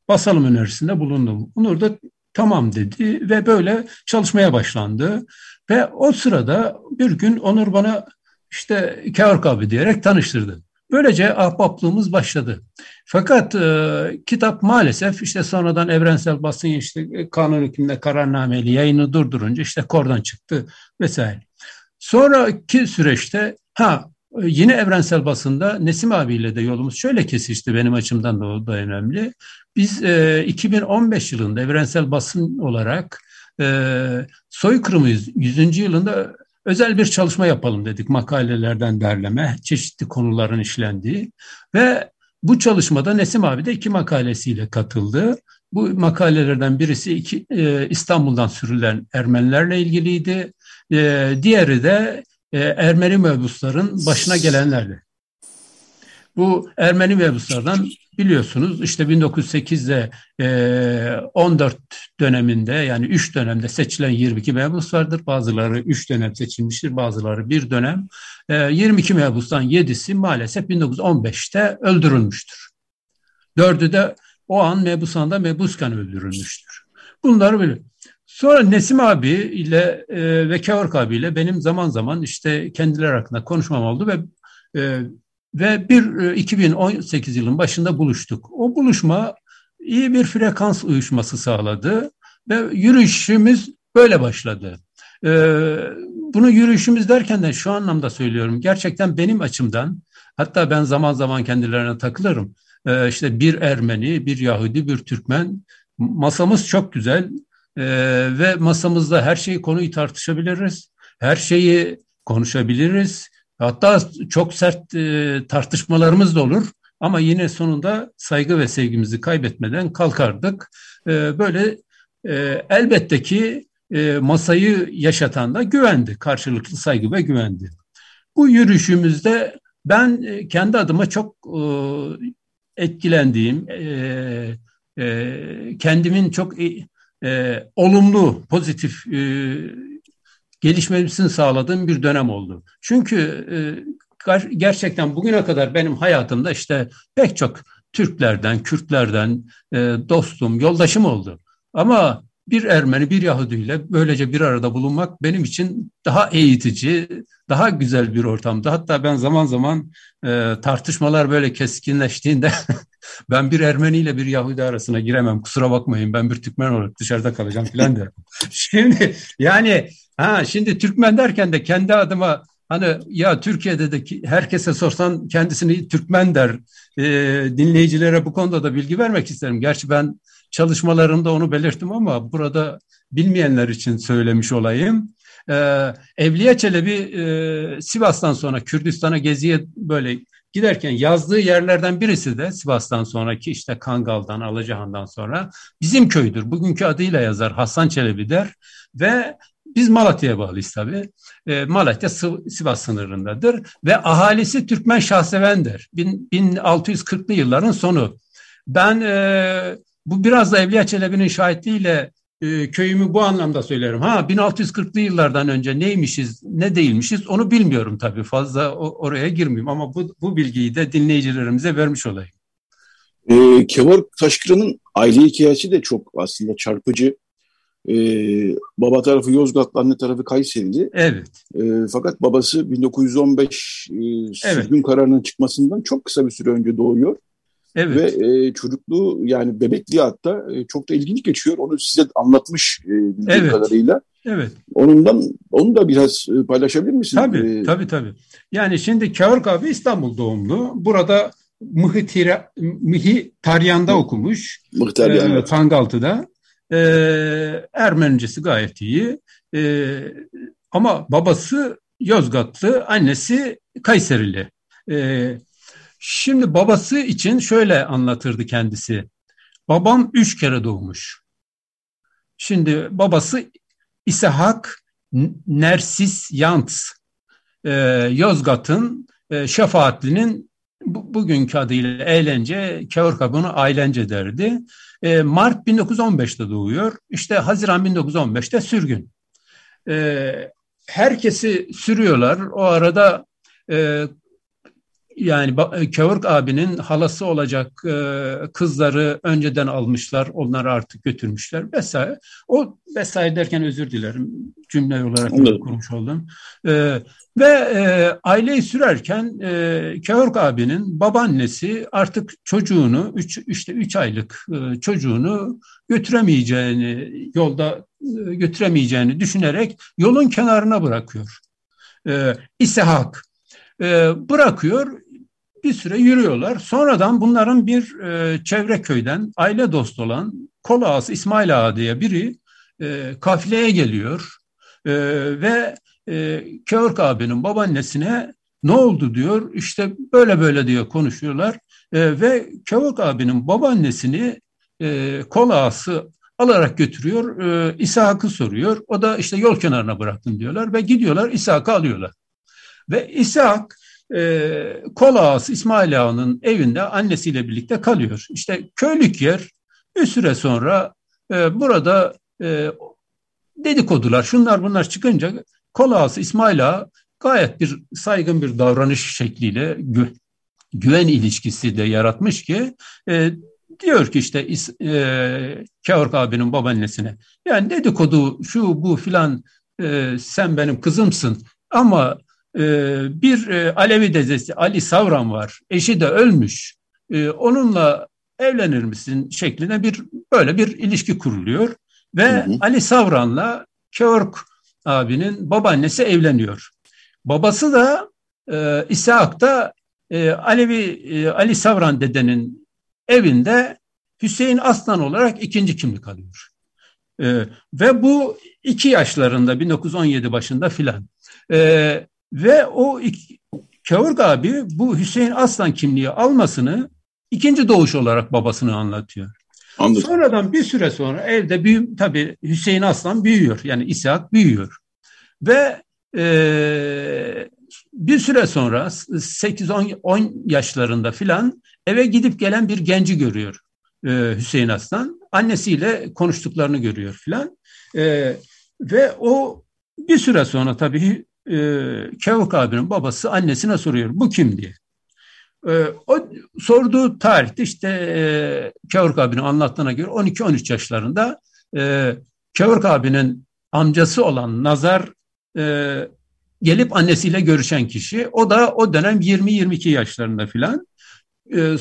Speaker 8: basalım önerisinde bulundum. Onur da tamam dedi ve böyle çalışmaya başlandı. Ve o sırada bir gün Onur bana işte Kevork abi diyerek tanıştırdı. Böylece ahbaplığımız başladı. Fakat e, kitap maalesef işte sonradan evrensel basın işte kanun hükmünde kararnameli yayını durdurunca işte kordan çıktı vesaire. Sonraki süreçte ha Yine evrensel basında Nesim abiyle de yolumuz şöyle kesişti benim açımdan da o da önemli. Biz e, 2015 yılında evrensel basın olarak e, soykırımı 100. yılında özel bir çalışma yapalım dedik makalelerden derleme, çeşitli konuların işlendiği ve bu çalışmada Nesim abi de iki makalesiyle katıldı. Bu makalelerden birisi iki, e, İstanbul'dan sürülen Ermenilerle ilgiliydi. E, diğeri de e, Ermeni mebusların başına gelenlerdi. Bu Ermeni mebuslardan biliyorsunuz işte 1908'de e, 14 döneminde yani 3 dönemde seçilen 22 mebus vardır. Bazıları 3 dönem seçilmiştir, bazıları bir dönem. E, 22 mebustan 7'si maalesef 1915'te öldürülmüştür. Dördü de o an mebusanda mebusken öldürülmüştür. Bunları böyle. Sonra Nesim abi ile e, ve Kevork abi ile benim zaman zaman işte kendileri hakkında konuşmam oldu ve e, ve bir e, 2018 yılın başında buluştuk. O buluşma iyi bir frekans uyuşması sağladı ve yürüyüşümüz böyle başladı. E, bunu yürüyüşümüz derken de şu anlamda söylüyorum. Gerçekten benim açımdan hatta ben zaman zaman kendilerine takılırım. E, işte bir Ermeni, bir Yahudi, bir Türkmen masamız çok güzel e, ve masamızda her şeyi konuyu tartışabiliriz. Her şeyi konuşabiliriz. Hatta çok sert e, tartışmalarımız da olur. Ama yine sonunda saygı ve sevgimizi kaybetmeden kalkardık. E, böyle e, elbette ki e, masayı yaşatan da güvendi. Karşılıklı saygı ve güvendi. Bu yürüyüşümüzde ben e, kendi adıma çok e, etkilendiğim, e, e, kendimin çok e, e, olumlu, pozitif e, gelişmesini sağladığım bir dönem oldu. Çünkü e, gerçekten bugüne kadar benim hayatımda işte pek çok Türklerden, Kürtlerden e, dostum, yoldaşım oldu. Ama bir Ermeni, bir Yahudi ile böylece bir arada bulunmak benim için daha eğitici, daha güzel bir ortamdı. Hatta ben zaman zaman e, tartışmalar böyle keskinleştiğinde ben bir Ermeni ile bir Yahudi arasına giremem kusura bakmayın ben bir Türkmen olarak dışarıda kalacağım filan derim. şimdi yani ha şimdi Türkmen derken de kendi adıma Hani ya Türkiye'de de herkese sorsan kendisini Türkmen der. E, dinleyicilere bu konuda da bilgi vermek isterim. Gerçi ben çalışmalarımda onu belirttim ama burada bilmeyenler için söylemiş olayım. Ee, Evliya Çelebi e, Sivas'tan sonra Kürdistan'a geziye böyle giderken yazdığı yerlerden birisi de Sivas'tan sonraki işte Kangal'dan, Alacahan'dan sonra bizim köydür. Bugünkü adıyla yazar Hasan Çelebi der ve biz Malatya'ya bağlıyız tabii. E, Malatya Sivas sınırındadır ve ahalisi Türkmen Şahseven'dir. Bin, 1640'lı yılların sonu. Ben e, bu biraz da Evliya Çelebi'nin şahitliğiyle e, köyümü bu anlamda söylerim. Ha 1640'lı yıllardan önce neymişiz, ne değilmişiz onu bilmiyorum tabii. Fazla o, oraya girmeyeyim ama bu, bu bilgiyi de dinleyicilerimize vermiş olayım.
Speaker 3: E, Kevork Taşkıran'ın aile hikayesi de çok aslında çarpıcı. E, baba tarafı Yozgatlı, anne tarafı Kayserili.
Speaker 8: Evet.
Speaker 3: E, fakat babası 1915 e, sürgün evet. kararının çıkmasından çok kısa bir süre önce doğuyor. Evet. Ve e, çocukluğu yani bebekliği hatta e, çok da ilginç geçiyor. Onu size anlatmış e, bildiğim evet. kadarıyla. Evet. Onundan onu da biraz e, paylaşabilir misin?
Speaker 8: Tabii, ee, tabii tabii. Yani şimdi Kârk abi İstanbul doğumlu. Burada Mıhitira, Mihitaryan'da okumuş. Mıhtaryan. E, Fangaltı'da. E, Ermenicesi gayet iyi. E, ama babası Yozgatlı, annesi Kayserili. E, şimdi babası için şöyle anlatırdı kendisi. Babam üç kere doğmuş. Şimdi babası İshak Nersis Yants, e, Yozgat'ın e, Şefaatli'nin bu, bugünkü adıyla eğlence, Kevorka bunu ailence derdi. E, Mart 1915'te doğuyor. İşte Haziran 1915'te sürgün. E, herkesi sürüyorlar. O arada e, yani Kevork abinin halası olacak e, kızları önceden almışlar. Onları artık götürmüşler vesaire. O vesaire derken özür dilerim. Cümle olarak kurmuş oldum. E, ve e, aileyi sürerken e, Kevork abinin babaannesi artık çocuğunu, üç, işte üç aylık e, çocuğunu götüremeyeceğini, yolda e, götüremeyeceğini düşünerek yolun kenarına bırakıyor. E, İshak e, bırakıyor, bir süre yürüyorlar. Sonradan bunların bir e, çevre köyden aile dost olan kol İsmail Ağa diye biri e, kafileye geliyor e, ve e, Kevork abinin babaannesine ne oldu diyor. İşte böyle böyle diye konuşuyorlar e, ve Kevork abinin babaannesini e, kol alarak götürüyor. E, İshak'ı soruyor. O da işte yol kenarına bıraktım diyorlar ve gidiyorlar İshak'ı alıyorlar. Ve İshak e, kol ağası İsmail Ağa'nın evinde annesiyle birlikte kalıyor. İşte köylük yer bir süre sonra e, burada e, dedikodular şunlar bunlar çıkınca kol ağası İsmail Ağa gayet bir saygın bir davranış şekliyle gü, güven ilişkisi de yaratmış ki e, diyor ki işte e, Kevork abinin babaannesine yani dedikodu şu bu filan e, sen benim kızımsın ama bir e, Alevi dedesi Ali Savran var. Eşi de ölmüş. Ee, onunla evlenir misin şeklinde bir böyle bir ilişki kuruluyor. Ve hı hı. Ali Savran'la Keork abinin babaannesi evleniyor. Babası da e, İshak da e, Alevi e, Ali Savran dedenin evinde Hüseyin Aslan olarak ikinci kimlik alıyor. E, ve bu iki yaşlarında 1917 başında filan. E, ve o Kavurg abi bu Hüseyin Aslan kimliği almasını ikinci doğuş olarak babasını anlatıyor. Anladım. Sonradan bir süre sonra evde büyü, tabii Hüseyin Aslan büyüyor. Yani İshak büyüyor. Ve e, bir süre sonra 8-10 yaşlarında filan eve gidip gelen bir genci görüyor e, Hüseyin Aslan. Annesiyle konuştuklarını görüyor filan. E, ve o bir süre sonra tabii e, Kavuk abinin babası annesine soruyor bu kim diye. E, o sorduğu tarihte işte e, Kavuk abinin anlattığına göre 12-13 yaşlarında e, Kavuk abinin amcası olan Nazar e, gelip annesiyle görüşen kişi. O da o dönem 20-22 yaşlarında filan. E,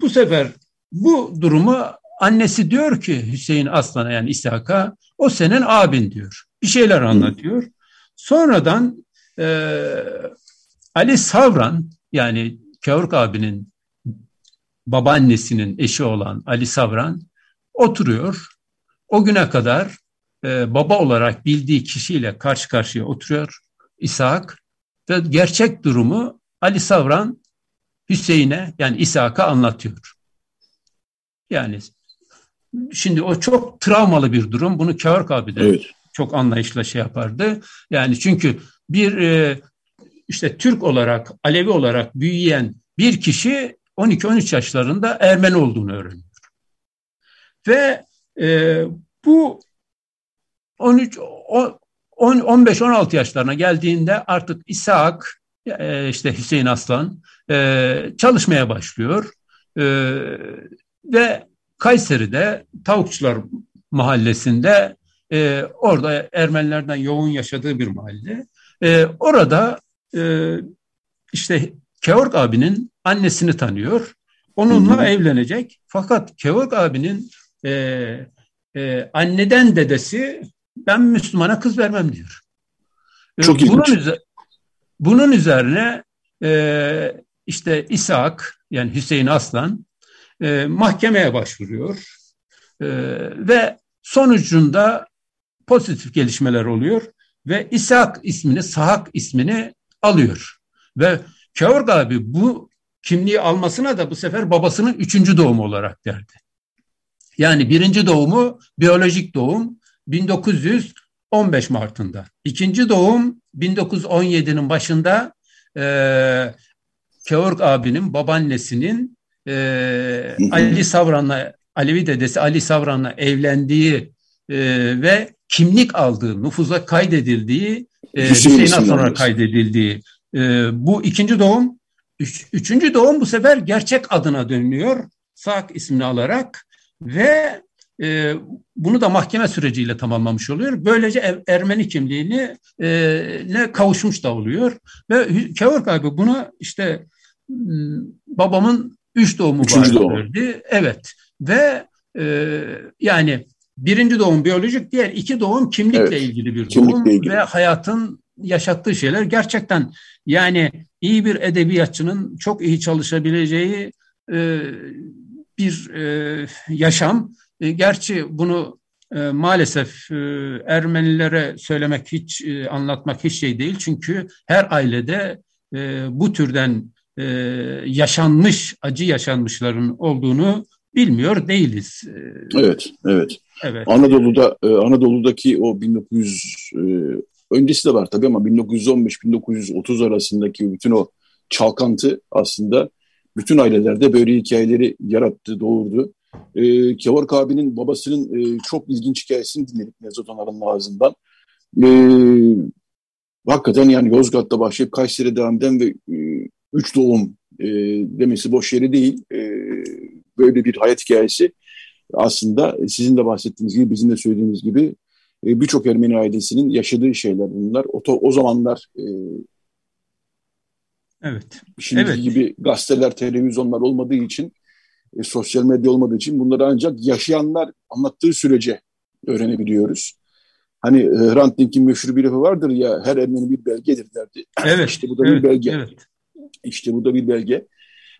Speaker 8: bu sefer bu durumu annesi diyor ki Hüseyin Aslan'a yani İshak'a o senin abin diyor. Bir şeyler anlatıyor. Sonradan ee, Ali Savran yani Kavurk abinin babaannesinin eşi olan Ali Savran oturuyor. O güne kadar e, baba olarak bildiği kişiyle karşı karşıya oturuyor İshak ve gerçek durumu Ali Savran Hüseyin'e yani İshak'a anlatıyor. Yani şimdi o çok travmalı bir durum. Bunu Kavurk abi de evet. çok anlayışla şey yapardı. Yani çünkü bir e, işte Türk olarak, Alevi olarak büyüyen bir kişi 12-13 yaşlarında Ermeni olduğunu öğreniyor. Ve e, bu 13 15-16 yaşlarına geldiğinde artık İshak e, işte Hüseyin Aslan e, çalışmaya başlıyor. E, ve Kayseri'de Tavukçular Mahallesi'nde e, orada Ermenilerden yoğun yaşadığı bir mahalle. E, orada e, işte Keorg abinin annesini tanıyor. onunla hı hı. evlenecek. Fakat Kevork abinin e, e, anneden dedesi ben Müslümana kız vermem diyor.
Speaker 3: E, Çok bunun,
Speaker 8: üzerine, bunun üzerine e, işte İshak yani Hüseyin Aslan e, mahkemeye başvuruyor e, ve sonucunda pozitif gelişmeler oluyor ve İshak ismini, Sahak ismini alıyor. Ve Kevork abi bu kimliği almasına da bu sefer babasının üçüncü doğumu olarak derdi. Yani birinci doğumu biyolojik doğum 1915 Mart'ında. İkinci doğum 1917'nin başında e, Kevork abinin babaannesinin e, Ali Savran'la Alevi dedesi Ali Savran'la evlendiği e, ve kimlik aldığı, nüfuza kaydedildiği, e, Hüseyin sonra kaydedildiği e, bu ikinci doğum. Üç, üçüncü doğum bu sefer gerçek adına dönüyor. Sak ismini alarak ve e, bunu da mahkeme süreciyle tamamlamış oluyor. Böylece Ermeni kimliğini e, ne kavuşmuş da oluyor. Ve Kevork abi buna işte babamın üç doğumu Üçüncü doğum. verdi. Evet ve e, yani birinci doğum biyolojik, diğer iki doğum kimlikle evet, ilgili bir doğum ilgili. ve hayatın yaşattığı şeyler gerçekten yani iyi bir edebiyatçının çok iyi çalışabileceği e, bir e, yaşam. E, gerçi bunu e, maalesef e, Ermenilere söylemek hiç e, anlatmak hiç şey değil. Çünkü her ailede e, bu türden e, yaşanmış, acı yaşanmışların olduğunu bilmiyor değiliz.
Speaker 3: E, evet, evet. Evet. Anadolu'da e, Anadolu'daki o 1900 e, öncesi de var tabii ama 1915-1930 arasındaki bütün o çalkantı aslında bütün ailelerde böyle hikayeleri yarattı, doğurdu. E, Kevork abinin babasının e, çok ilginç hikayesini dinledik Nevzat Onar'ın ağzından. E, hakikaten yani Yozgat'ta başlayıp Kayseri'de devam eden ve e, üç doğum e, demesi boş yeri değil. E, böyle bir hayat hikayesi aslında sizin de bahsettiğiniz gibi bizim de söylediğimiz gibi e, birçok Ermeni ailesinin yaşadığı şeyler bunlar. O, o zamanlar e,
Speaker 8: evet.
Speaker 3: şimdiki evet. gibi gazeteler, televizyonlar olmadığı için e, sosyal medya olmadığı için bunları ancak yaşayanlar anlattığı sürece öğrenebiliyoruz. Hani e, Hrant Dink'in meşhur bir lafı vardır ya her Ermeni bir belgedir derdi.
Speaker 8: Evet.
Speaker 3: İşte bu da evet, bir belge. Evet. İşte bu da bir belge.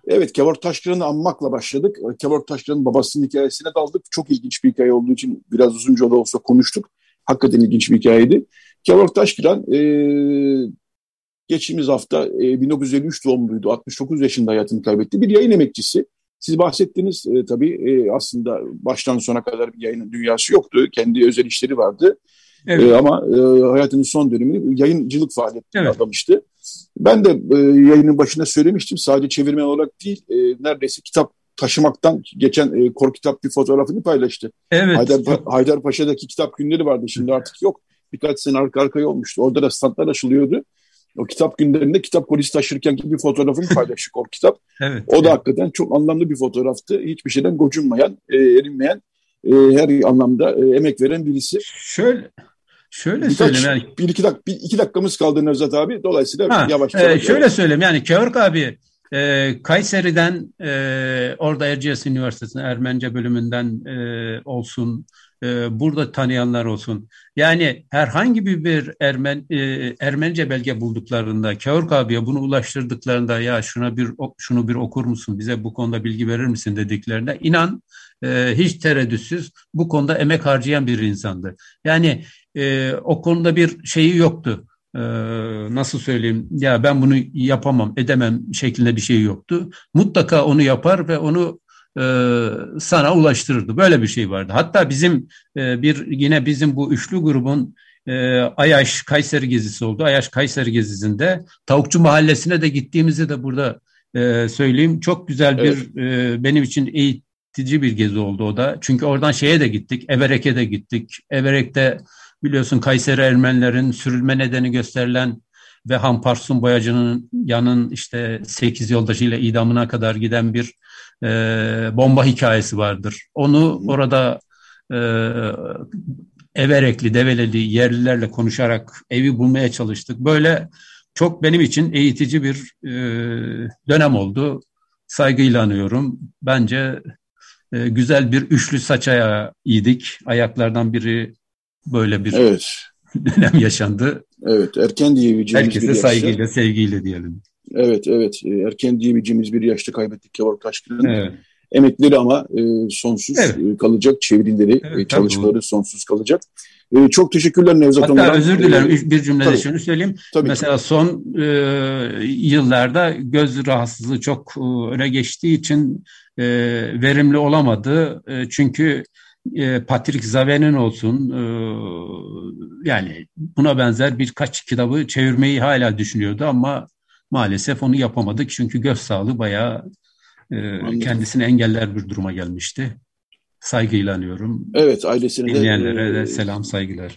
Speaker 3: Evet Kevor Taşkıran'ı anmakla başladık. Kevor Taşkıran'ın babasının hikayesine daldık. Çok ilginç bir hikaye olduğu için biraz uzunca da olsa konuştuk. Hakikaten ilginç bir hikayeydi. Kevor Taşkıran e, geçtiğimiz hafta e, 1953 doğumluydu. 69 yaşında hayatını kaybetti. Bir yayın emekçisi. Siz bahsettiğiniz e, tabii e, aslında baştan sona kadar bir yayının dünyası yoktu. Kendi özel işleri vardı. Evet. E, ama e, hayatının son dönemini yayıncılık faaliyetine evet. adamıştı. Ben de e, yayının başında söylemiştim. Sadece çevirmen olarak değil, e, neredeyse kitap taşımaktan geçen e, kor kitap bir fotoğrafını paylaştı. Evet. Haydar, Haydarpaşa'daki kitap günleri vardı. Şimdi artık yok. Birkaç sene arka arkaya olmuştu. Orada da standlar açılıyordu. O kitap günlerinde kitap kolisi taşırken ki bir fotoğrafını paylaştık o kitap. evet, o da evet. hakikaten çok anlamlı bir fotoğraftı. Hiçbir şeyden gocunmayan, e, erinmeyen, e, her anlamda e, emek veren birisi.
Speaker 8: Şöyle Şöyle Birkaç, söyleyeyim
Speaker 3: yani. Bir iki, dak bir iki dakikamız kaldı Nevzat abi. Dolayısıyla ha, yavaş
Speaker 8: yavaş. E, şöyle söyleyeyim yani Kevork abi e, Kayseri'den e, orada Erciyes Üniversitesi'nin Ermence bölümünden e, olsun e, burada tanıyanlar olsun. Yani herhangi bir, bir Ermen, e, Ermence belge bulduklarında Kevork abiye bunu ulaştırdıklarında ya şuna bir şunu bir okur musun bize bu konuda bilgi verir misin dediklerinde inan e, hiç tereddütsüz bu konuda emek harcayan bir insandı. Yani e, o konuda bir şeyi yoktu. E, nasıl söyleyeyim ya ben bunu yapamam edemem şeklinde bir şey yoktu. Mutlaka onu yapar ve onu e, sana ulaştırırdı. Böyle bir şey vardı. Hatta bizim e, bir yine bizim bu üçlü grubun e, Ayaş Kayseri gezisi oldu. Ayaş Kayseri gezisinde Tavukçu Mahallesi'ne de gittiğimizi de burada e, söyleyeyim. Çok güzel bir evet. e, benim için eğitici bir gezi oldu o da. Çünkü oradan şeye de gittik. Everek'e de gittik. Everek'te biliyorsun Kayseri Ermenilerin sürülme nedeni gösterilen ve Hamparsun Boyacı'nın yanın işte 8 yoldaşıyla idamına kadar giden bir e, bomba hikayesi vardır. Onu orada e, Everekli, Develeli yerlilerle konuşarak evi bulmaya çalıştık. Böyle çok benim için eğitici bir e, dönem oldu. saygıyla anıyorum. Bence e, güzel bir üçlü saç ayağı iyiydik. Ayaklardan biri böyle bir evet. dönem yaşandı.
Speaker 3: Evet, erken diyebileceğimiz
Speaker 8: Herkese bir yaşta. saygıyla, sevgiyle diyelim.
Speaker 3: Evet, evet. E, erken diyebileceğimiz bir yaşta kaybettik Kemal Taşkın'ın. Evet. Emekleri ama e, sonsuz evet. E, kalacak, çevirileri, evet, e, çalışmaları tabii. sonsuz kalacak. E, çok teşekkürler Nevzat
Speaker 8: Hatta Hatta özür dilerim ee, bir cümlede tabii, şunu söyleyeyim. Tabii Mesela ki. son e, yıllarda göz rahatsızlığı çok e, öne geçtiği için e, verimli olamadı. E, çünkü e, Patrick Zave'nin olsun e, yani buna benzer birkaç kitabı çevirmeyi hala düşünüyordu ama maalesef onu yapamadık. Çünkü göz sağlığı bayağı e, kendisini engeller bir duruma gelmişti saygıyla anıyorum.
Speaker 3: Evet ailesine
Speaker 8: Dinleyenlere de, de selam saygılar.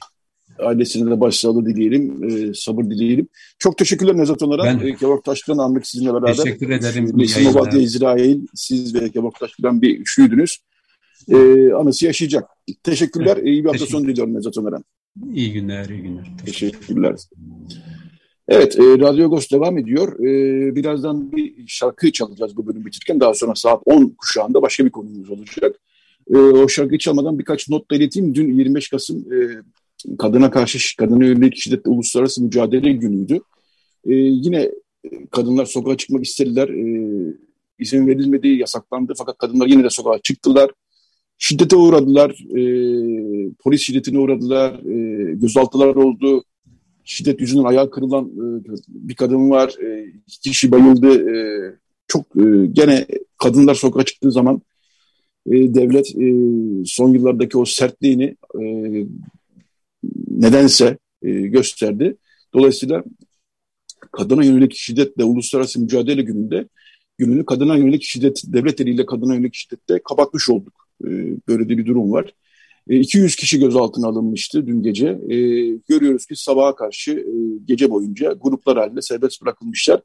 Speaker 3: Ailesine de başsağlığı dileyelim, e, sabır dileyelim. Çok teşekkürler Nezat Onar'a. Ben, e, Kebap Taşkıran anlık sizinle beraber.
Speaker 8: Teşekkür ederim.
Speaker 3: Nesim Obadya İsrail, siz ve Kebap Taşkıran bir üçlüydünüz. E, anısı yaşayacak. Teşekkürler. Evet, iyi bir hafta sonu diliyorum Nezat Onar'a.
Speaker 8: İyi günler, iyi günler.
Speaker 3: Teşekkürler. Evet, e, Radyo Agos devam ediyor. E, birazdan bir şarkı çalacağız bu bölüm bitirken. Daha sonra saat 10 kuşağında başka bir konumuz olacak. E, o şarkıyı çalmadan birkaç not da ileteyim. Dün 25 Kasım e, kadına karşı kadına yönelik şiddetle uluslararası mücadele günüydü. E, yine kadınlar sokağa çıkmak istediler. E, izin verilmedi, yasaklandı fakat kadınlar yine de sokağa çıktılar. Şiddete uğradılar, e, polis şiddetine uğradılar, e, gözaltılar oldu. Şiddet yüzünden ayağı kırılan e, bir kadın var, e, kişi bayıldı. E, çok e, gene kadınlar sokağa çıktığı zaman e, devlet e, son yıllardaki o sertliğini e, nedense e, gösterdi. Dolayısıyla kadına yönelik şiddetle uluslararası mücadele gününde gününü kadına yönelik şiddet, devlet eliyle kadına yönelik şiddette kapatmış olduk. E, böyle de bir durum var. E, 200 kişi gözaltına alınmıştı dün gece. E, görüyoruz ki sabaha karşı e, gece boyunca gruplar halinde serbest bırakılmışlar.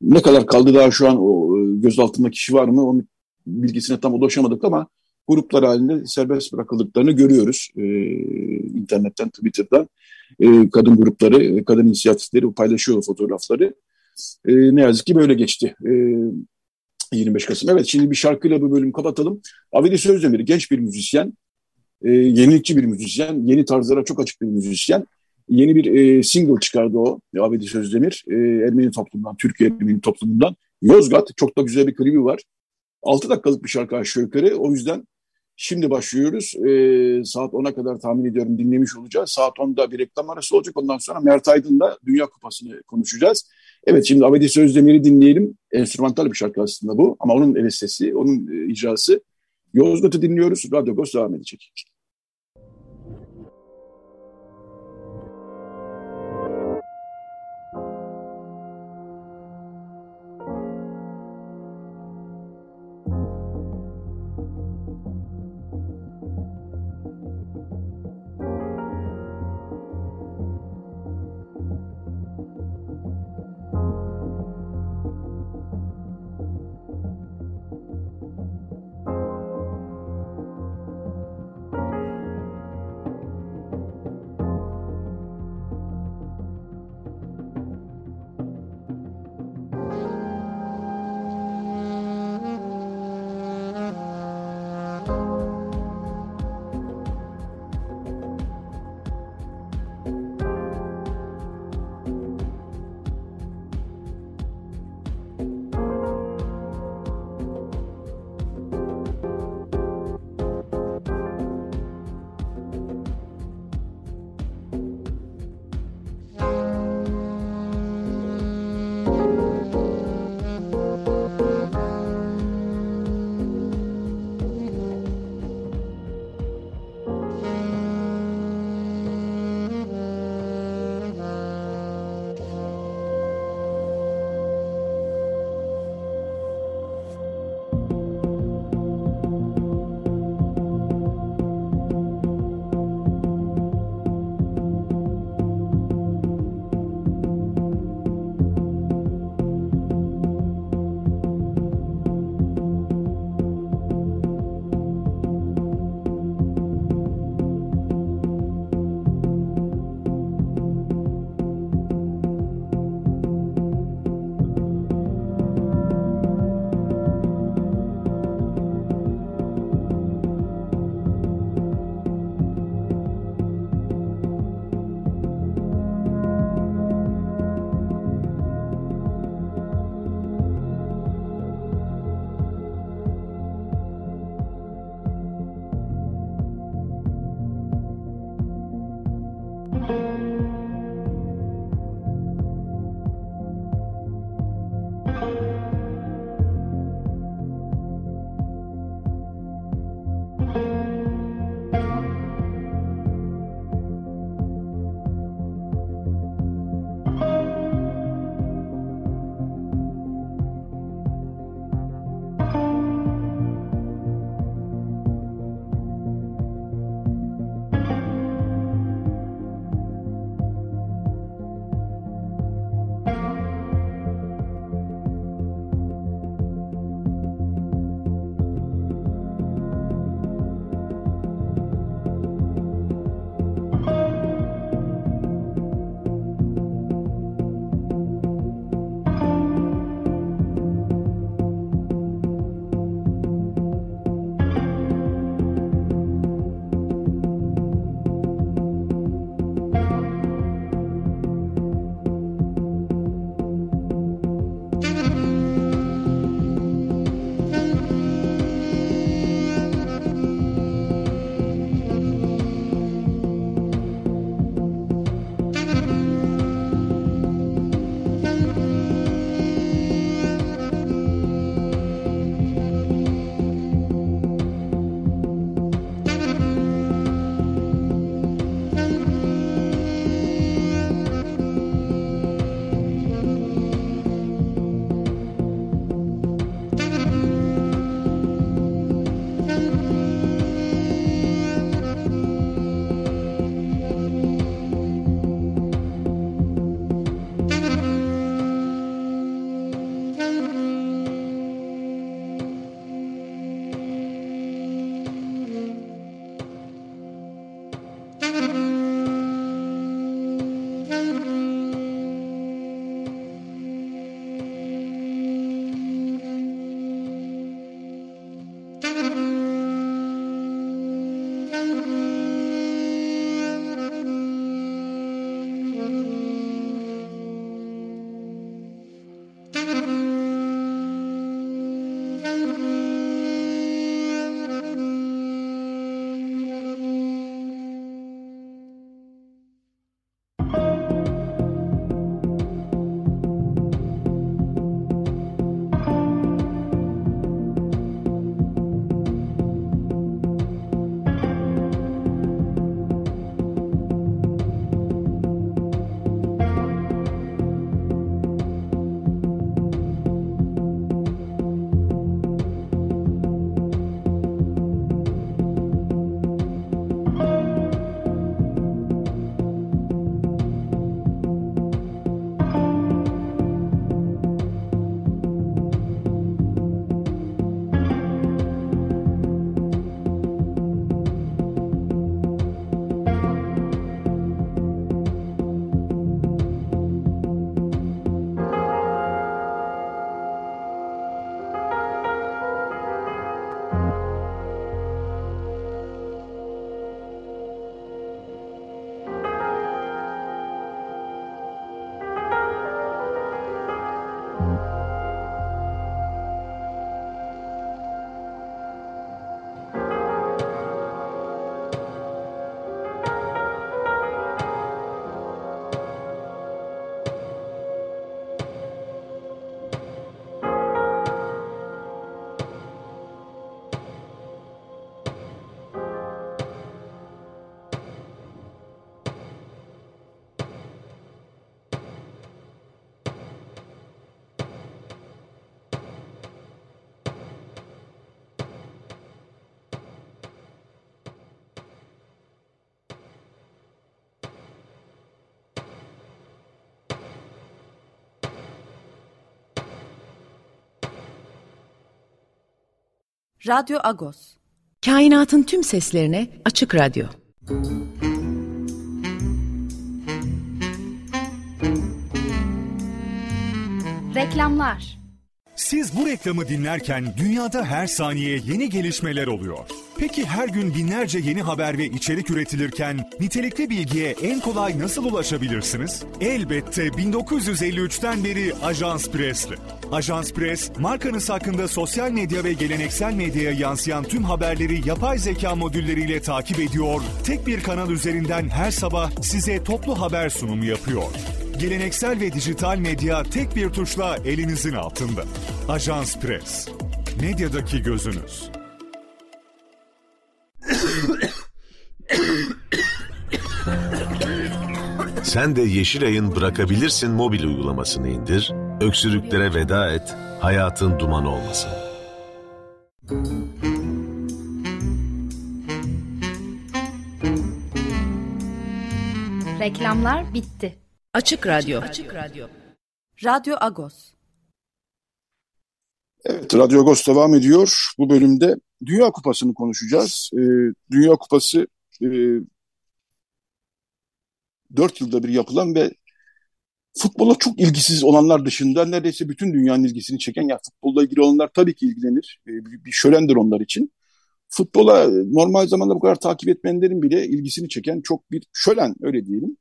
Speaker 3: Ne kadar kaldı daha şu an o e, gözaltında kişi var mı onu bilgisine tam ulaşamadık ama gruplar halinde serbest bırakıldıklarını görüyoruz e, internetten, Twitter'dan. E, kadın grupları, e, kadın inisiyatifleri paylaşıyor fotoğrafları. E, ne yazık ki böyle geçti. E, 25 Kasım. Evet şimdi bir şarkıyla bu bölümü kapatalım. Avedi Sözdemir genç bir müzisyen, e, yenilikçi bir müzisyen, yeni tarzlara çok açık bir müzisyen. Yeni bir e, single çıkardı o Avedi Sözdemir. E, Ermeni toplumundan, Türkiye Ermeni toplumundan. Yozgat çok da güzel bir klibi var. 6 dakikalık bir şarkı aşağı yukarı. O yüzden şimdi başlıyoruz. Ee, saat 10'a kadar tahmin ediyorum dinlemiş olacağız. Saat 10'da bir reklam arası olacak. Ondan sonra Mert Aydın'da Dünya Kupası'nı konuşacağız. Evet şimdi Abedi Sözdemir'i dinleyelim. Enstrümantal bir şarkı aslında bu. Ama onun sesi, onun e, icrası. Yozgat'ı dinliyoruz. Radyo Ghost devam edecek.
Speaker 1: Radyo Agos.
Speaker 9: Kainatın tüm seslerine açık radyo.
Speaker 10: Reklamlar
Speaker 6: Siz bu reklamı dinlerken dünyada her saniye yeni gelişmeler oluyor. Peki her gün binlerce yeni haber ve içerik üretilirken nitelikli bilgiye en kolay nasıl ulaşabilirsiniz? Elbette 1953'ten beri Ajans Press'le. Ajans Press, markanız hakkında sosyal medya ve geleneksel medyaya yansıyan tüm haberleri yapay zeka modülleriyle takip ediyor, tek bir kanal üzerinden her sabah size toplu haber sunumu yapıyor. Geleneksel ve dijital medya tek bir tuşla elinizin altında. Ajans Press. Medyadaki gözünüz.
Speaker 7: Sen de Yeşilay'ın Bırakabilirsin mobil uygulamasını indir, öksürüklere veda et, hayatın duman olmasın.
Speaker 10: Reklamlar bitti.
Speaker 9: Açık Radyo. Açık Radyo.
Speaker 1: Radyo Agos.
Speaker 3: Evet, Radyo Agos devam ediyor. Bu bölümde Dünya Kupası'nı konuşacağız. Ee, Dünya Kupası e, 4 yılda bir yapılan ve futbola çok ilgisiz olanlar dışında neredeyse bütün dünyanın ilgisini çeken, ya futbolla ilgili olanlar tabii ki ilgilenir. Ee, bir, şölendir onlar için. Futbola normal zamanda bu kadar takip etmeyenlerin bile ilgisini çeken çok bir şölen öyle diyelim.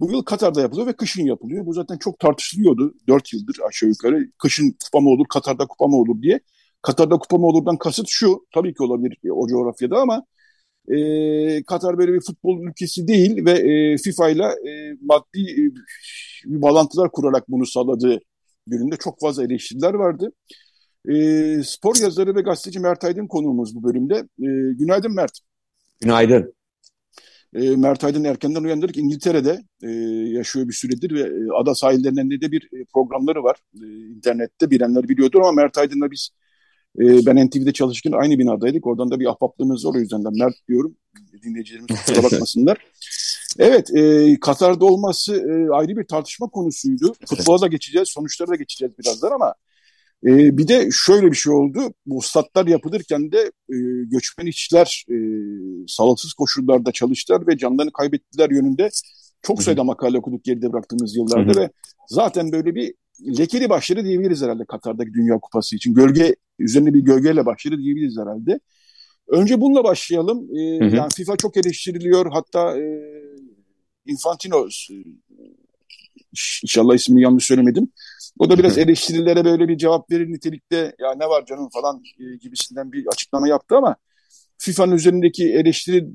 Speaker 3: Bu yıl Katar'da yapılıyor ve kışın yapılıyor. Bu zaten çok tartışılıyordu 4 yıldır aşağı yukarı. Kışın kupa mı olur, Katar'da kupa mı olur diye. Katar'da kupa mı olurdan kasıt şu, tabii ki olabilir o coğrafyada ama e, Katar böyle bir futbol ülkesi değil ve e, FIFA ile e, maddi e, bir bağlantılar kurarak bunu sağladığı yönünde çok fazla eleştiriler vardı. E, spor yazarı ve gazeteci Mert Aydın konuğumuz bu bölümde. E, günaydın Mert.
Speaker 11: Günaydın.
Speaker 3: E, Mert Aydın erkenden uyandırdık. İngiltere'de e, yaşıyor bir süredir ve e, ada sahillerinde de bir e, programları var. E, internette bilenler biliyordur ama Mert Aydın'la biz e, ben NTV'de çalışırken aynı binadaydık. Oradan da bir ahbaplığımız var o yüzden de Mert diyorum. Dinleyicilerimiz kusura bakmasınlar. Evet, e, Katar'da olması e, ayrı bir tartışma konusuydu. Futbola da geçeceğiz, sonuçlara da geçeceğiz birazdan ama e, bir de şöyle bir şey oldu. Bu statlar yapılırken de e, göçmen işçiler e, sağlıksız koşullarda çalıştılar ve canlarını kaybettiler yönünde çok sayıda makale okuduk geride bıraktığımız yıllarda Hı-hı. ve zaten böyle bir lekeli başları diyebiliriz herhalde Katar'daki Dünya Kupası için. Gölge üzerine bir gölgeyle başları diyebiliriz herhalde. Önce bununla başlayalım. Ee, yani FIFA çok eleştiriliyor. Hatta e, Infantino inşallah ismini yanlış söylemedim. O da biraz eleştirilere böyle bir cevap verir nitelikte ya ne var canım falan e, gibisinden bir açıklama yaptı ama FIFA'nın üzerindeki eleştiri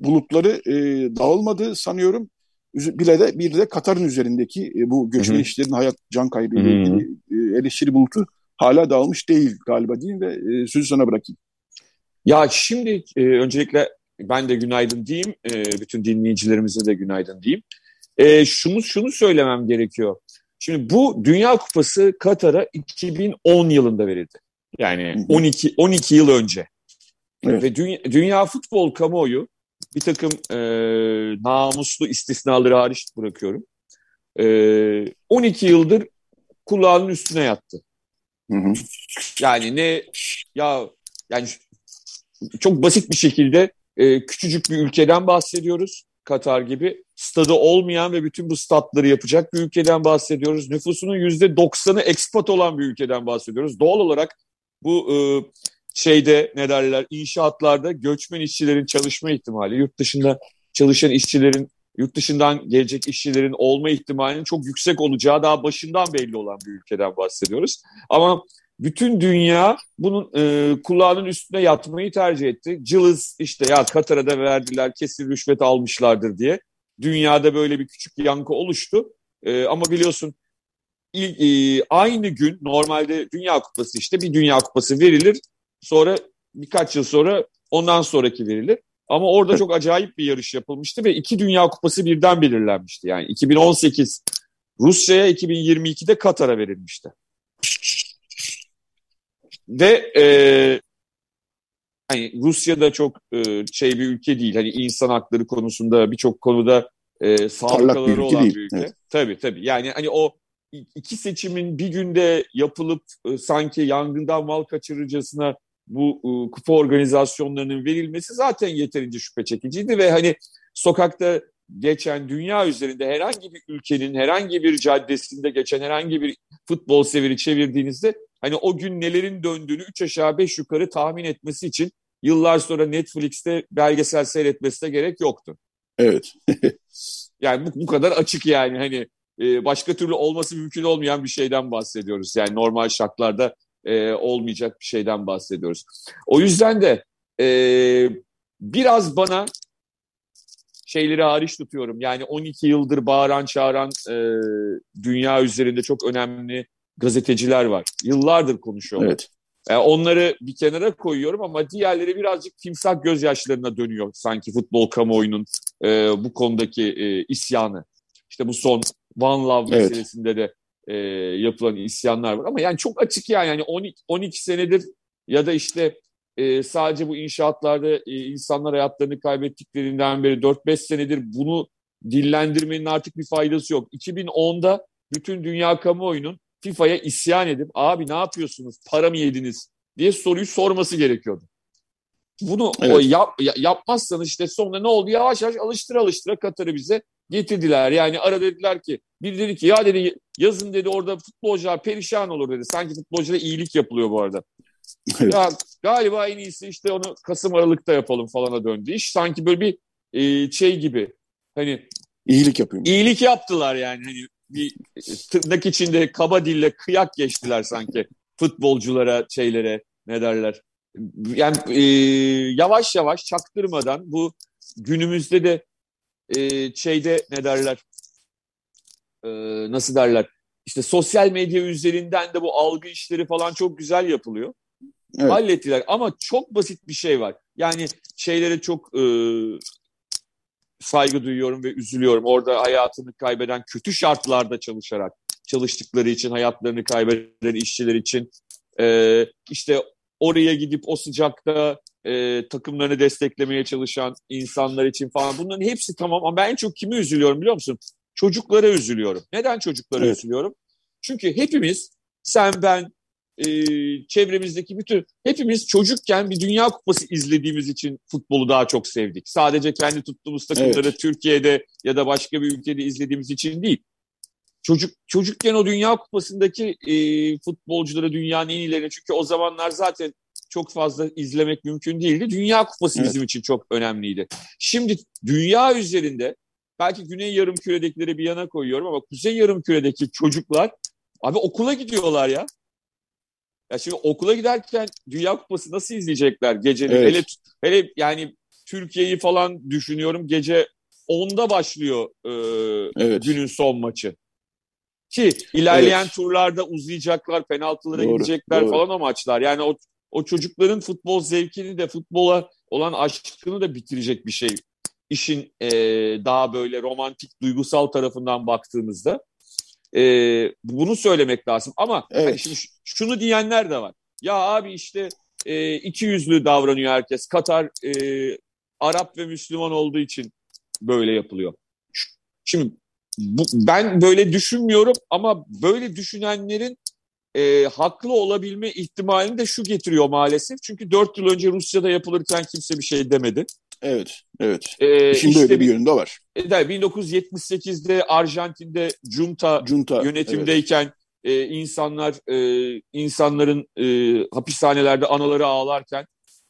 Speaker 3: bulutları e, dağılmadı sanıyorum. Bir de, bir de Katar'ın üzerindeki e, bu göçmen Hı-hı. işlerin hayat can kaybı ile ilgili e, eleştiri bulutu hala dağılmış değil galiba değil ve e, sözü sana bırakayım.
Speaker 11: Ya şimdi e, öncelikle ben de günaydın diyeyim. E, bütün dinleyicilerimize de günaydın diyeyim. E, şunu şunu söylemem gerekiyor. Şimdi bu Dünya Kupası Katar'a 2010 yılında verildi. Yani 12 12 yıl önce. Evet. Ve dünya, dünya futbol kamuoyu bir takım e, namuslu istisnaları hariç bırakıyorum. E, 12 yıldır kulağının üstüne yattı. Hı hı. Yani ne ya yani çok basit bir şekilde e, küçücük bir ülkeden bahsediyoruz. Katar gibi stadı olmayan ve bütün bu statları yapacak bir ülkeden bahsediyoruz. Nüfusunun yüzde doksanı ekspat olan bir ülkeden bahsediyoruz. Doğal olarak bu e, şeyde ne derler inşaatlarda göçmen işçilerin çalışma ihtimali, yurt dışında çalışan işçilerin, yurt dışından gelecek işçilerin olma ihtimalinin çok yüksek olacağı daha başından belli olan bir ülkeden bahsediyoruz. Ama bütün dünya bunun e, kulağının üstüne yatmayı tercih etti. Cılız işte ya Katar'a da verdiler kesin rüşvet almışlardır diye. Dünyada böyle bir küçük yankı oluştu. E, ama biliyorsun il, e, aynı gün normalde Dünya Kupası işte bir Dünya Kupası verilir. Sonra birkaç yıl sonra ondan sonraki verilir. Ama orada çok acayip bir yarış yapılmıştı ve iki Dünya Kupası birden belirlenmişti. Yani 2018 Rusya'ya, 2022'de Katar'a verilmişti. Ve e, hani Rusya da çok e, şey bir ülke değil. Hani insan hakları konusunda birçok konuda e, sabıkaları olan değil. bir ülke. Evet. Tabii tabii. Yani hani o iki seçimin bir günde yapılıp e, sanki yangından mal kaçırıcısına bu e, kupa organizasyonlarının verilmesi zaten yeterince şüphe çekiciydi ve hani sokakta geçen dünya üzerinde herhangi bir ülkenin herhangi bir caddesinde geçen herhangi bir futbol severi çevirdiğinizde hani o gün nelerin döndüğünü üç aşağı beş yukarı tahmin etmesi için yıllar sonra Netflix'te belgesel seyretmesine gerek yoktu.
Speaker 3: Evet.
Speaker 11: yani bu, bu kadar açık yani hani başka türlü olması mümkün olmayan bir şeyden bahsediyoruz. Yani normal şartlarda e, olmayacak bir şeyden bahsediyoruz. O yüzden de e, biraz bana şeyleri hariç tutuyorum. Yani 12 yıldır bağıran çağıran e, dünya üzerinde çok önemli gazeteciler var. Yıllardır konuşuyorlar. Evet. E, onları bir kenara koyuyorum ama diğerleri birazcık timsah gözyaşlarına dönüyor sanki futbol kamuoyunun e, bu konudaki e, isyanı. İşte bu son One Love evet. meselesinde de e, yapılan isyanlar var. Ama yani çok açık yani, yani 12, 12 senedir ya da işte e, sadece bu inşaatlarda e, insanlar hayatlarını kaybettiklerinden beri 4-5 senedir bunu dillendirmenin artık bir faydası yok. 2010'da bütün dünya kamuoyunun FIFA'ya isyan edip abi ne yapıyorsunuz para mı yediniz diye soruyu sorması gerekiyordu. Bunu evet. o yap, yapmazsanız işte sonra ne oldu? Yavaş yavaş alıştıra alıştıra Katar'ı bize getirdiler. Yani ara dediler ki bir dedi ki ya dedi yazın dedi orada futbolcular perişan olur dedi. Sanki futbolculara iyilik yapılıyor bu arada. Evet. Ya galiba en iyisi işte onu Kasım Aralık'ta yapalım falana döndü. İş sanki böyle bir e, şey gibi hani
Speaker 3: iyilik yapıyor.
Speaker 11: İyilik yaptılar yani hani bir tırnak içinde kaba dille kıyak geçtiler sanki futbolculara şeylere ne derler. Yani e, yavaş yavaş çaktırmadan bu günümüzde de e, şeyde ne derler e, nasıl derler işte sosyal medya üzerinden de bu algı işleri falan çok güzel yapılıyor. Evet. Hallettiler ama çok basit bir şey var. Yani şeylere çok e, saygı duyuyorum ve üzülüyorum. Orada hayatını kaybeden kötü şartlarda çalışarak çalıştıkları için hayatlarını kaybeden işçiler için e, işte oraya gidip o sıcakta e, takımlarını desteklemeye çalışan insanlar için falan bunların hepsi tamam ama ben en çok kimi üzülüyorum biliyor musun? Çocuklara üzülüyorum. Neden çocuklara evet. üzülüyorum? Çünkü hepimiz sen ben e, çevremizdeki bütün hepimiz çocukken bir Dünya Kupası izlediğimiz için futbolu daha çok sevdik. Sadece kendi tuttuğumuz takımları evet. Türkiye'de ya da başka bir ülkede izlediğimiz için değil. Çocuk çocukken o Dünya Kupası'ndaki e, futbolcuları dünyanın en iyilerine çünkü o zamanlar zaten çok fazla izlemek mümkün değildi. Dünya Kupası evet. bizim için çok önemliydi. Şimdi dünya üzerinde belki Güney Yarımküre'dekileri bir yana koyuyorum ama Kuzey Yarımküre'deki çocuklar abi okula gidiyorlar ya. Ya şimdi okula giderken Dünya Kupası nasıl izleyecekler geceleri? Evet. Hele, hele yani Türkiye'yi falan düşünüyorum. Gece 10'da başlıyor e, evet. günün son maçı. Ki ilerleyen evet. turlarda uzayacaklar, penaltılara doğru, gidecekler doğru. falan o maçlar. Yani o, o çocukların futbol zevkini de futbola olan aşkını da bitirecek bir şey. İşin e, daha böyle romantik, duygusal tarafından baktığımızda. E, bunu söylemek lazım. Ama evet. hani şimdi şunu diyenler de var. Ya abi işte e, iki yüzlü davranıyor herkes. Katar e, Arap ve Müslüman olduğu için böyle yapılıyor. Şimdi bu, ben böyle düşünmüyorum ama böyle düşünenlerin e, haklı olabilme ihtimalini de şu getiriyor maalesef. Çünkü dört yıl önce Rusya'da yapılırken kimse bir şey demedi.
Speaker 3: Evet, evet. Ee, Şimdi işte öyle bir yönünde var.
Speaker 11: E, 1978'de Arjantin'de junta, junta yönetimdeyken evet. e, insanlar e, insanların e, hapishanelerde anaları ağlarken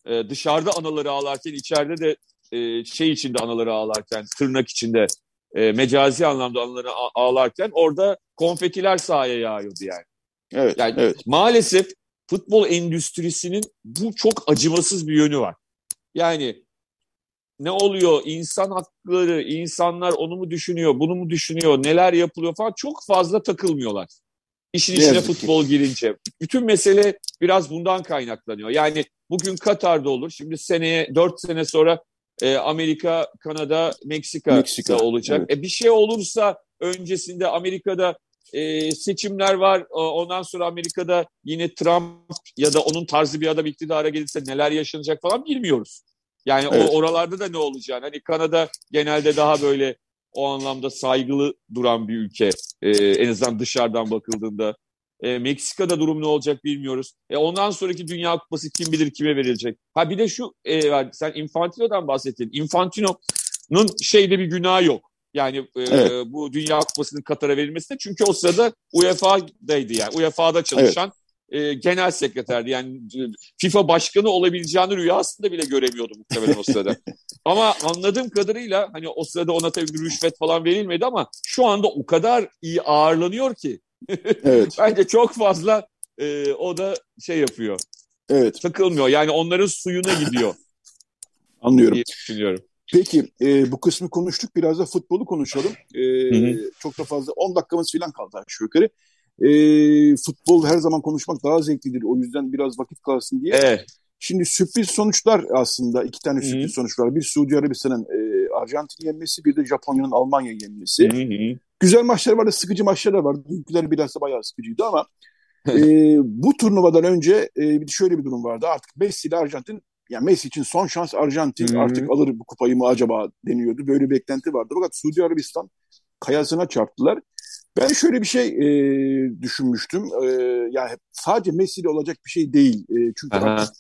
Speaker 11: e, dışarıda anaları ağlarken içeride de e, şey içinde anaları ağlarken tırnak içinde e, mecazi anlamda anaları ağlarken orada konfetiler sahaya yağıyordu yani. Evet, yani evet. maalesef futbol endüstrisinin bu çok acımasız bir yönü var. Yani ne oluyor? İnsan hakları, insanlar onu mu düşünüyor, bunu mu düşünüyor, neler yapılıyor falan çok fazla takılmıyorlar. İşin ne içine futbol ki. girince. Bütün mesele biraz bundan kaynaklanıyor. Yani bugün Katar'da olur. Şimdi seneye, dört sene sonra e, Amerika, Kanada, Meksika, Meksika olacak. Evet. E, bir şey olursa öncesinde Amerika'da e, seçimler var. Ondan sonra Amerika'da yine Trump ya da onun tarzı bir adam iktidara gelirse neler yaşanacak falan bilmiyoruz. Yani evet. o oralarda da ne olacağını. Hani Kanada genelde daha böyle o anlamda saygılı duran bir ülke. Ee, en azından dışarıdan bakıldığında E, Meksika'da durum ne olacak bilmiyoruz. E, ondan sonraki Dünya Kupası kim bilir kime verilecek. Ha bir de şu e, sen Infantino'dan bahsettin. Infantino'nun şeyde bir günahı yok. Yani e, evet. bu Dünya Kupası'nın Katar'a verilmesinde çünkü o sırada UEFA'daydı yani. UEFA'da çalışan evet. e, genel sekreterdi. Yani FIFA başkanı olabileceğini rüyasında bile göremiyordu muhtemelen o sırada. ama anladığım kadarıyla hani o sırada ona tabii bir rüşvet falan verilmedi ama şu anda o kadar iyi ağırlanıyor ki. evet. Bence çok fazla e, o da şey yapıyor. Evet. Takılmıyor. Yani onların suyuna gidiyor.
Speaker 3: Anlıyorum. düşünüyorum. Peki e, bu kısmı konuştuk. Biraz da futbolu konuşalım. E, hı hı. Çok da fazla 10 dakikamız falan kaldı aşağı yukarı. E, futbol her zaman konuşmak daha zevklidir. O yüzden biraz vakit kalsın diye. Evet. Şimdi sürpriz sonuçlar aslında iki tane sürpriz hı hı. sonuç var. Bir Suudi Arabistan'ın e, Arjantin yenmesi, bir de Japonya'nın Almanya yenmesi. Hı hı. Güzel maçlar vardı, sıkıcı maçlar da vardı. Dünküler biraz da bayağı sıkıcıydı ama e, bu turnuvadan önce e, şöyle bir durum vardı. Artık Messi ile Arjantin yani Messi için son şans Arjantin hmm. artık alır bu kupayı mı acaba deniyordu. Böyle bir beklenti vardı. Fakat Suudi Arabistan kayasına çarptılar. Ben şöyle bir şey e, düşünmüştüm. E, yani sadece Messi ile olacak bir şey değil. E, çünkü artık,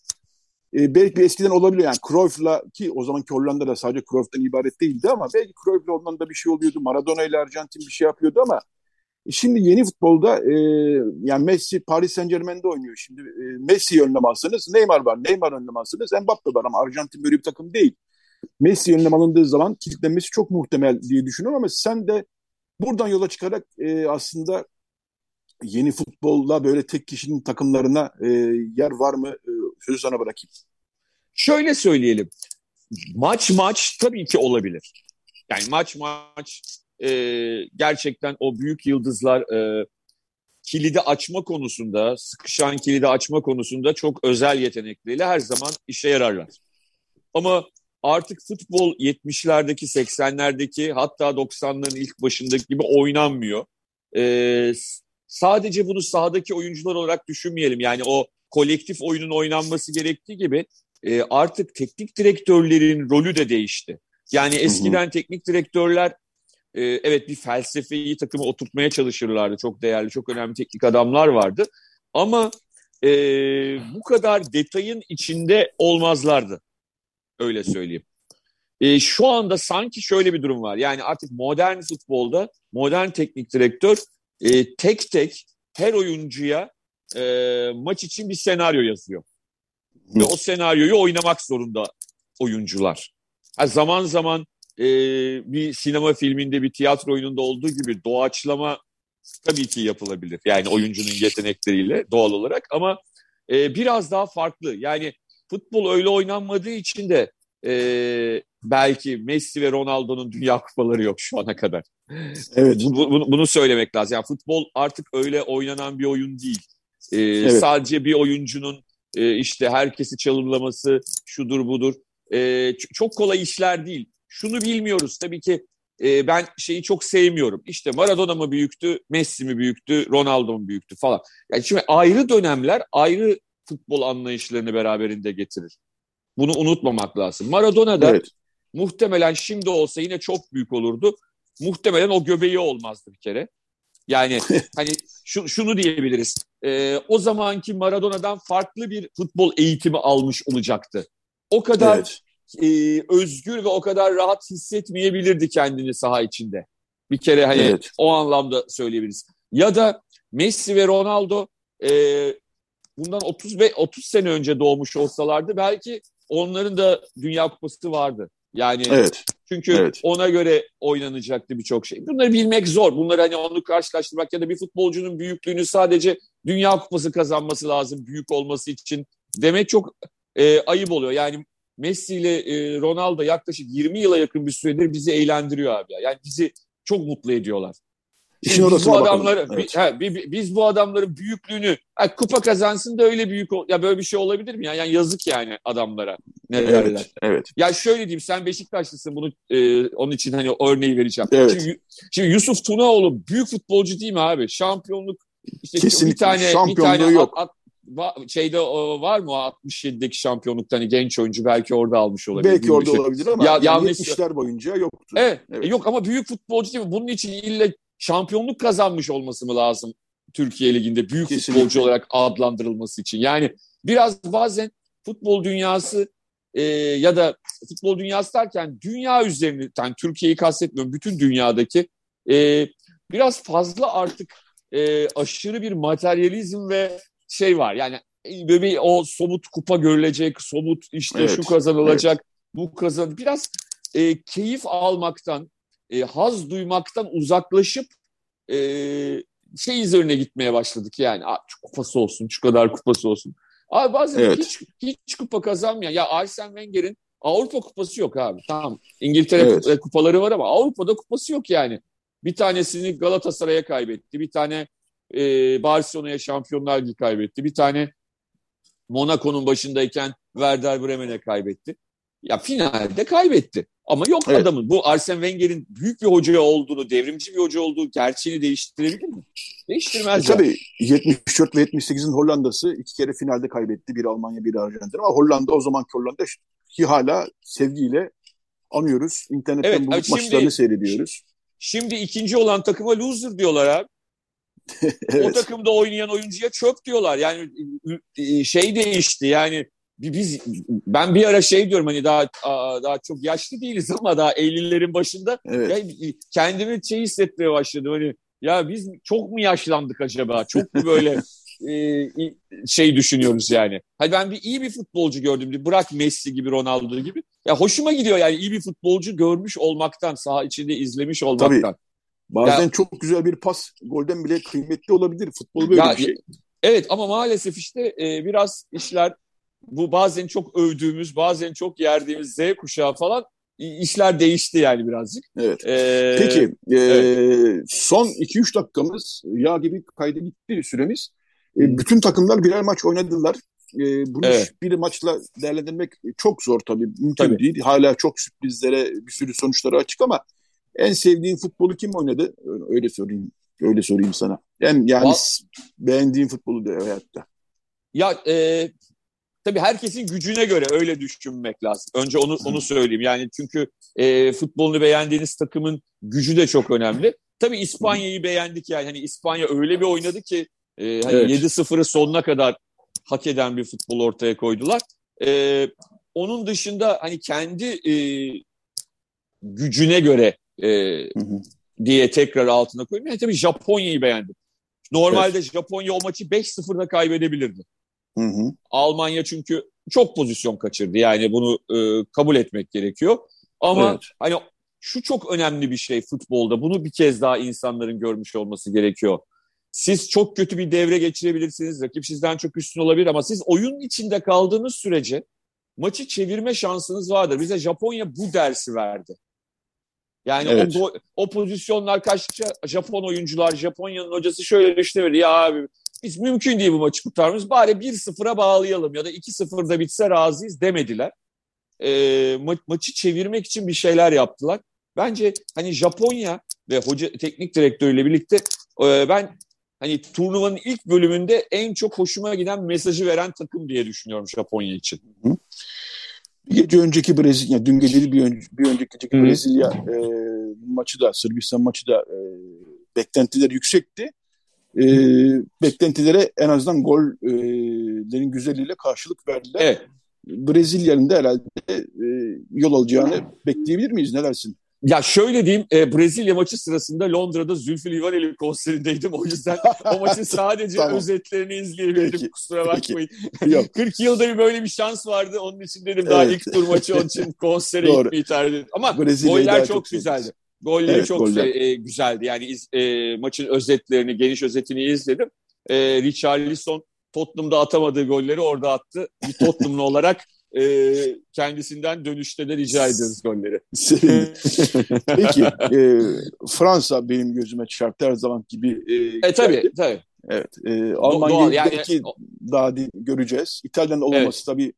Speaker 3: e, belki eskiden olabiliyor. Yani Cruyff'la ki o zamanki Hollanda'da sadece Cruyff'tan ibaret değildi ama belki Cruyff'la Hollanda bir şey oluyordu. Maradona ile Arjantin bir şey yapıyordu ama Şimdi yeni futbolda e, yani Messi Paris Saint Germain'de oynuyor. Şimdi e, Messi önlem alsanız Neymar var. Neymar önlem alsanız Mbappe var ama Arjantin böyle bir takım değil. Messi önlem alındığı zaman kilitlenmesi çok muhtemel diye düşünüyorum ama sen de buradan yola çıkarak e, aslında yeni futbolla böyle tek kişinin takımlarına e, yer var mı? E, sözü sana bırakayım.
Speaker 11: Şöyle söyleyelim. Maç maç tabii ki olabilir. Yani maç maç e, gerçekten o büyük yıldızlar e, kilidi açma konusunda, sıkışan kilidi açma konusunda çok özel yetenekleriyle her zaman işe yararlar. Ama artık futbol 70'lerdeki, 80'lerdeki hatta 90'ların ilk başındaki gibi oynanmıyor. Ee, sadece bunu sahadaki oyuncular olarak düşünmeyelim. Yani o kolektif oyunun oynanması gerektiği gibi e, artık teknik direktörlerin rolü de değişti. Yani eskiden hı hı. teknik direktörler e, evet bir felsefeyi takımı oturtmaya çalışırlardı. Çok değerli, çok önemli teknik adamlar vardı. Ama e, bu kadar detayın içinde olmazlardı. Öyle söyleyeyim. E, şu anda sanki şöyle bir durum var. Yani artık modern futbolda modern teknik direktör e, tek tek her oyuncuya e, maç için bir senaryo yazıyor. Ve o senaryoyu oynamak zorunda oyuncular. Ha, zaman zaman e, bir sinema filminde, bir tiyatro oyununda olduğu gibi doğaçlama tabii ki yapılabilir. Yani oyuncunun yetenekleriyle doğal olarak ama e, biraz daha farklı. Yani futbol öyle oynanmadığı için de e, belki Messi ve Ronaldo'nun dünya kupaları yok şu ana kadar. Evet. Bunu, bunu söylemek lazım. Yani futbol artık öyle oynanan bir oyun değil. E, evet. Sadece bir oyuncunun e, işte herkesi çalımlaması şudur budur. E, çok kolay işler değil şunu bilmiyoruz. Tabii ki e, ben şeyi çok sevmiyorum. İşte Maradona mı büyüktü, Messi mi büyüktü, Ronaldo mu büyüktü falan. Yani şimdi ayrı dönemler ayrı futbol anlayışlarını beraberinde getirir. Bunu unutmamak lazım. Maradona da evet. muhtemelen şimdi olsa yine çok büyük olurdu. Muhtemelen o göbeği olmazdı bir kere. Yani hani şu, şunu diyebiliriz. E, o zamanki Maradona'dan farklı bir futbol eğitimi almış olacaktı. O kadar evet e, özgür ve o kadar rahat hissetmeyebilirdi kendini saha içinde. Bir kere hani evet. o anlamda söyleyebiliriz. Ya da Messi ve Ronaldo e, bundan 30 ve 30 sene önce doğmuş olsalardı belki onların da Dünya Kupası vardı. Yani evet. çünkü evet. ona göre oynanacaktı birçok şey. Bunları bilmek zor. Bunları hani onu karşılaştırmak ya da bir futbolcunun büyüklüğünü sadece Dünya Kupası kazanması lazım büyük olması için demek çok e, ayıp oluyor. Yani Messi ile e, Ronaldo yaklaşık 20 yıla yakın bir süredir bizi eğlendiriyor abi. Ya. Yani bizi çok mutlu ediyorlar. İşin biz bu adamları evet. ha, biz bu adamların büyüklüğünü ha, kupa kazansın da öyle büyük ya böyle bir şey olabilir mi ya? Yani yazık yani adamlara. Ne evet, derler? Evet. Ya şöyle diyeyim sen Beşiktaşlısın bunu e, onun için hani örneği vereceğim. Evet. Şimdi, şimdi Yusuf Tunaoğlu büyük futbolcu değil mi abi? Şampiyonluk işte Kesinlikle. bir tane bir tane yok. At, şeyde var mı o 67'deki şampiyonlukta hani genç oyuncu belki orada almış olabilir.
Speaker 3: Belki orada şey. olabilir ama ya, yani yanlış... 70'ler boyunca yoktu.
Speaker 11: Evet, evet. yok ama büyük futbolcu değil mi? Bunun için ille şampiyonluk kazanmış olması mı lazım Türkiye Ligi'nde büyük Kesinlikle. futbolcu olarak adlandırılması için. Yani biraz bazen futbol dünyası e, ya da futbol dünyası derken dünya üzerinde, yani Türkiye'yi kastetmiyorum, bütün dünyadaki e, biraz fazla artık e, aşırı bir materyalizm ve şey var. Yani böyle bir o somut kupa görülecek, somut işte evet, şu kazanılacak, evet. bu kazan biraz e, keyif almaktan, e, haz duymaktan uzaklaşıp e, şey üzerine gitmeye başladık yani. Aa, şu kupası olsun, şu kadar kupası olsun. Abi bazen evet. hiç, hiç kupa kazanmayan. Ya Arsene Wenger'in Avrupa kupası yok abi. Tamam İngiltere evet. kupaları var ama Avrupa'da kupası yok yani. Bir tanesini Galatasaray'a kaybetti. Bir tane e, Barcelona'ya Şampiyonlar Ligi kaybetti. Bir tane Monaco'nun başındayken Werder Bremen'e kaybetti. Ya finalde kaybetti. Ama yok evet. adamın. Bu Arsene Wenger'in büyük bir hoca olduğunu, devrimci bir hoca olduğu gerçeğini değiştirebilir mi? Değiştirmez.
Speaker 3: E, tabii 74 ve 78'in Hollanda'sı iki kere finalde kaybetti. Bir Almanya, bir Arjantin. Ama Hollanda o zamanki Hollanda ki hala sevgiyle anıyoruz. İnternetten evet, bulup maçlarını seyrediyoruz.
Speaker 11: Şimdi ikinci olan takıma loser diyorlar abi. evet. O takımda oynayan oyuncuya çöp diyorlar. Yani e, şey değişti yani biz ben bir ara şey diyorum hani daha daha çok yaşlı değiliz ama daha 50'lerin başında evet. ya, kendimi şey hissetmeye başladım hani ya biz çok mu yaşlandık acaba? Çok mu böyle e, şey düşünüyoruz yani. Hani ben bir iyi bir futbolcu gördüm. Bırak Messi gibi, Ronaldo gibi. Ya hoşuma gidiyor yani iyi bir futbolcu görmüş olmaktan, saha içinde izlemiş olmaktan. Tabii.
Speaker 3: Bazen ya, çok güzel bir pas golden bile kıymetli olabilir. Futbol böyle ya, bir şey.
Speaker 11: Evet ama maalesef işte e, biraz işler bu bazen çok övdüğümüz, bazen çok yerdiğimiz Z kuşağı falan işler değişti yani birazcık.
Speaker 3: Evet. Ee, Peki e, evet. son 2-3 dakikamız yağ gibi kaydı gitti süremiz. E, bütün takımlar birer maç oynadılar. E, bunu evet. bir maçla değerlendirmek çok zor tabii. Mümkün tabii. değil. Hala çok sürprizlere bir sürü sonuçları açık ama en sevdiğin futbolu kim oynadı? Öyle sorayım. Öyle sorayım sana. En yani Val beğendiğin futbolu da hayatta.
Speaker 11: Ya e, tabii herkesin gücüne göre öyle düşünmek lazım. Önce onu onu söyleyeyim. Yani çünkü e, futbolunu beğendiğiniz takımın gücü de çok önemli. Tabii İspanya'yı beğendik yani. Hani İspanya öyle bir oynadı ki e, hani evet. 7-0'ı sonuna kadar hak eden bir futbol ortaya koydular. E, onun dışında hani kendi e, gücüne göre e, hı hı. diye tekrar altına koyayım. Yani tabii Japonya'yı beğendim. Normalde evet. Japonya o maçı 5-0'da kaybedebilirdi. Hı hı. Almanya çünkü çok pozisyon kaçırdı. Yani bunu e, kabul etmek gerekiyor. Ama evet. hani şu çok önemli bir şey futbolda. Bunu bir kez daha insanların görmüş olması gerekiyor. Siz çok kötü bir devre geçirebilirsiniz. Rakip sizden çok üstün olabilir ama siz oyun içinde kaldığınız sürece maçı çevirme şansınız vardır. Bize Japonya bu dersi verdi. Yani evet. o, o pozisyonlar kaçtıkça Japon oyuncular, Japonya'nın hocası şöyle düşünüyor. Ya abi biz mümkün değil bu maçı kurtarmamız. Bari 1-0'a bağlayalım ya da 2-0'da bitse razıyız demediler. E, ma- maçı çevirmek için bir şeyler yaptılar. Bence hani Japonya ve hoca teknik direktörüyle birlikte e, ben hani turnuvanın ilk bölümünde en çok hoşuma giden mesajı veren takım diye düşünüyorum Japonya için. Hı.
Speaker 3: Bir gece önceki Brezilya, dün geceli bir, önce, bir önceki geceki Hı. Brezilya e, maçı da, Sırbistan maçı da e, beklentiler yüksekti e, beklentilere en azından gollerin güzelliğiyle karşılık verdiler. Evet. Brezilya'nın da herhalde e, yol alacağını bekleyebilir miyiz? Ne dersin?
Speaker 11: Ya şöyle diyeyim, e, Brezilya maçı sırasında Londra'da Zülfü Livaneli konserindeydim. O yüzden o maçın sadece tamam. özetlerini izleyebildim. Peki. Kusura bakmayın. Yok. 40 yılda bir böyle bir şans vardı. Onun için dedim daha evet. ilk tur maçı onun için konsere gitmeyi tercih ettim. Ama goller çok, çok güzeldi. Golleri evet, çok goller. E, güzeldi. Yani iz, e, maçın özetlerini, geniş özetini izledim. E, Richarlison Tottenham'da atamadığı golleri orada attı. Bir Tottenhamlı olarak e, kendisinden dönüşte de rica ediyoruz golleri.
Speaker 3: Peki e, Fransa benim gözüme çarptı her zaman gibi.
Speaker 11: E, e tabii tabii.
Speaker 3: Evet. E, Almanya'yı yani, belki daha değil, göreceğiz. İtalya'nın olmaması evet. tabii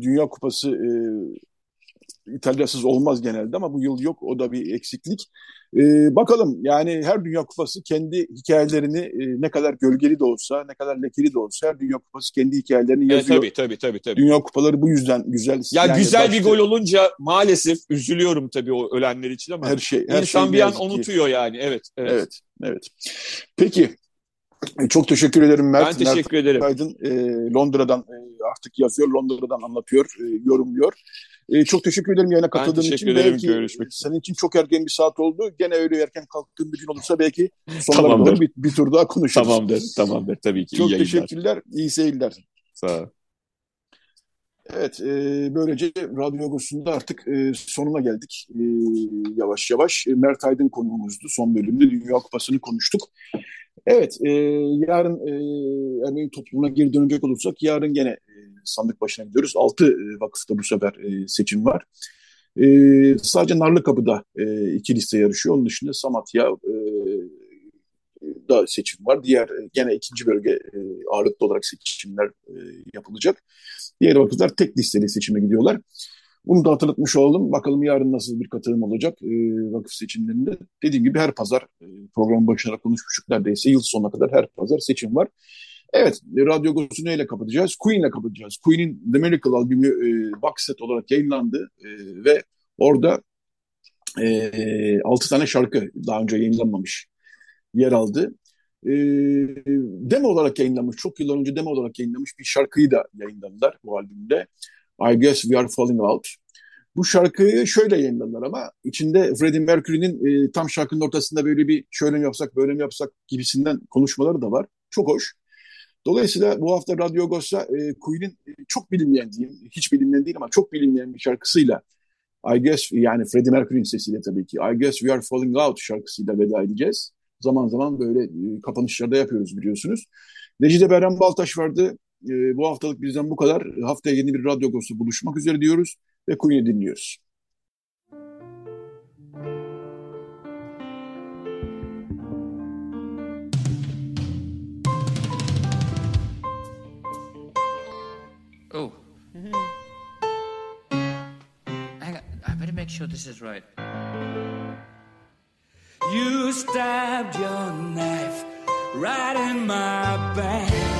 Speaker 3: Dünya Kupası e, İtalyasız olmaz genelde ama bu yıl yok. O da bir eksiklik. Ee, bakalım yani her Dünya Kupası kendi hikayelerini e, ne kadar gölgeli de olsa, ne kadar lekeli de olsa her Dünya Kupası kendi hikayelerini yazıyor.
Speaker 11: Evet, tabii tabii tabii. tabii.
Speaker 3: Dünya Kupaları bu yüzden güzel.
Speaker 11: Ya yani güzel başta... bir gol olunca maalesef üzülüyorum tabii o ölenler için ama her şey, her insan şey bir an unutuyor ki. yani. Evet, evet.
Speaker 3: Evet, evet. Peki E, çok teşekkür ederim Mert.
Speaker 11: Ben teşekkür
Speaker 3: Mert
Speaker 11: ederim.
Speaker 3: Aydın e, Londra'dan e, artık yazıyor, Londra'dan anlatıyor, e, yorumluyor. E, çok teşekkür ederim yayına katıldığın
Speaker 11: teşekkür
Speaker 3: için.
Speaker 11: ederim,
Speaker 3: Belki
Speaker 11: görüşmek
Speaker 3: senin için çok erken bir saat oldu. Gene öyle erken kalktığın bir gün olursa belki doğru bir, bir tur daha konuşuruz.
Speaker 11: Tamamdır, tamamdır. Tabii ki.
Speaker 3: Çok
Speaker 11: iyi
Speaker 3: teşekkürler, iyi seyirler.
Speaker 11: Sağ ol.
Speaker 3: Evet, e, böylece Radyo Agos'un artık e, sonuna geldik e, yavaş yavaş. E, Mert Aydın konuğumuzdu. Son bölümde Dünya Kupası'nı konuştuk. Evet, e, yarın e, Ermeni toplumuna geri dönecek olursak yarın gene e, sandık başına gidiyoruz. Altı e, vakıfta bu sefer e, seçim var. E, sadece Narlıkapı'da e, iki liste yarışıyor. Onun dışında Samatya e, da seçim var. Diğer e, gene ikinci bölge e, ağırlıklı olarak seçimler e, yapılacak. Diğer vakıflar tek listeli seçime gidiyorlar. Bunu da hatırlatmış olalım. Bakalım yarın nasıl bir katılım olacak e, vakıf seçimlerinde. Dediğim gibi her pazar e, programın başına konuşmuştuk. Neredeyse yıl sonuna kadar her pazar seçim var. Evet, Radyo Agos'u neyle kapatacağız? Queen'le kapatacağız. Queen'in The Miracle albümü e, box set olarak yayınlandı e, ve orada e, 6 tane şarkı daha önce yayınlanmamış yer aldı. E, demo olarak yayınlanmış, çok yıllar önce demo olarak yayınlanmış bir şarkıyı da yayınladılar bu albümde. I Guess We Are Falling Out. Bu şarkıyı şöyle yayınladılar ama içinde Freddie Mercury'nin e, tam şarkının ortasında böyle bir şöyle mi yapsak böyle mi yapsak gibisinden konuşmaları da var. Çok hoş. Dolayısıyla bu hafta Radyo Agos'ta e, Queen'in e, çok bilinmeyen diyeyim, hiç bilinmeyen değil ama çok bilinmeyen bir şarkısıyla I Guess yani Freddie Mercury'nin sesiyle tabii ki I Guess We Are Falling Out şarkısıyla veda edeceğiz. Zaman zaman böyle e, kapanışlarda yapıyoruz biliyorsunuz. Necide Berhan Baltaş vardı. E, bu haftalık bizden bu kadar. Haftaya yeni bir Radyo Agos'ta buluşmak üzere diyoruz ve Queen'i dinliyoruz.
Speaker 12: Oh. Hang on. I better make sure this is right. You stabbed your knife right in my back.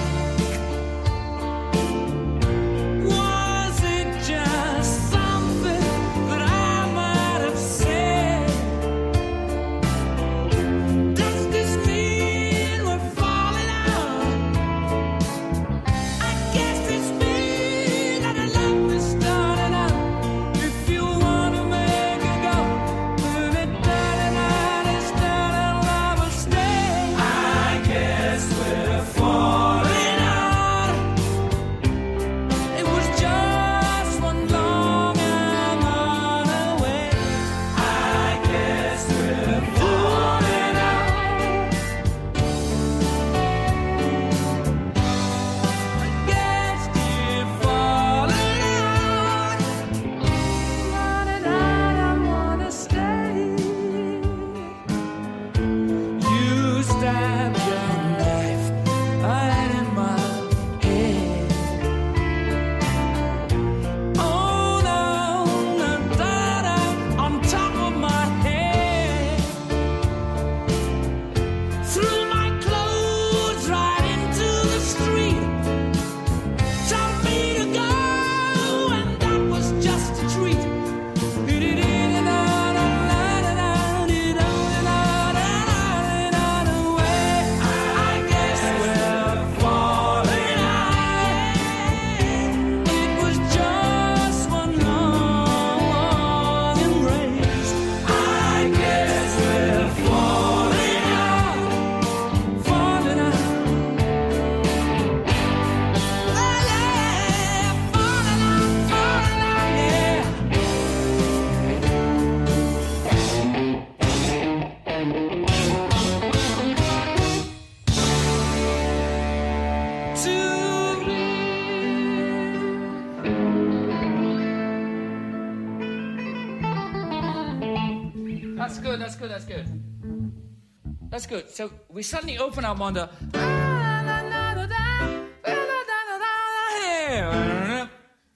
Speaker 12: Good. So we suddenly open up on the.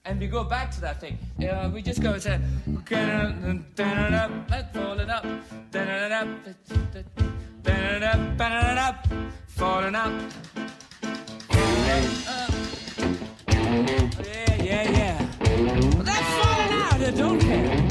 Speaker 12: And we go back to that thing. Uh, we just go to. Falling up. Falling up. Fall it up. Yeah, yeah, yeah. That's falling out. I don't care.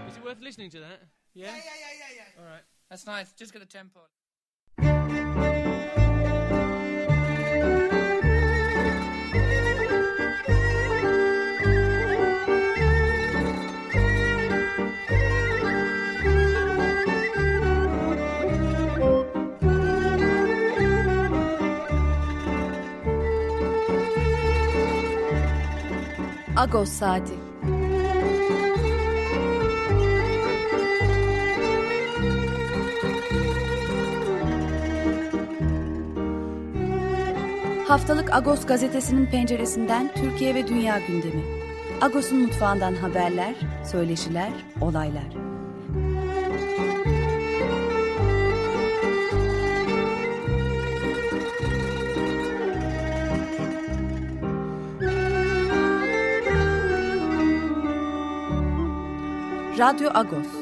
Speaker 13: Is it worth listening to that? Yeah?
Speaker 14: Yeah, yeah, yeah, yeah, yeah.
Speaker 13: All right.
Speaker 14: That's nice. Just get the tempo.
Speaker 9: Agos Saati Haftalık Agos gazetesinin penceresinden Türkiye ve dünya gündemi. Agos'un mutfağından haberler, söyleşiler, olaylar. Radyo Agos.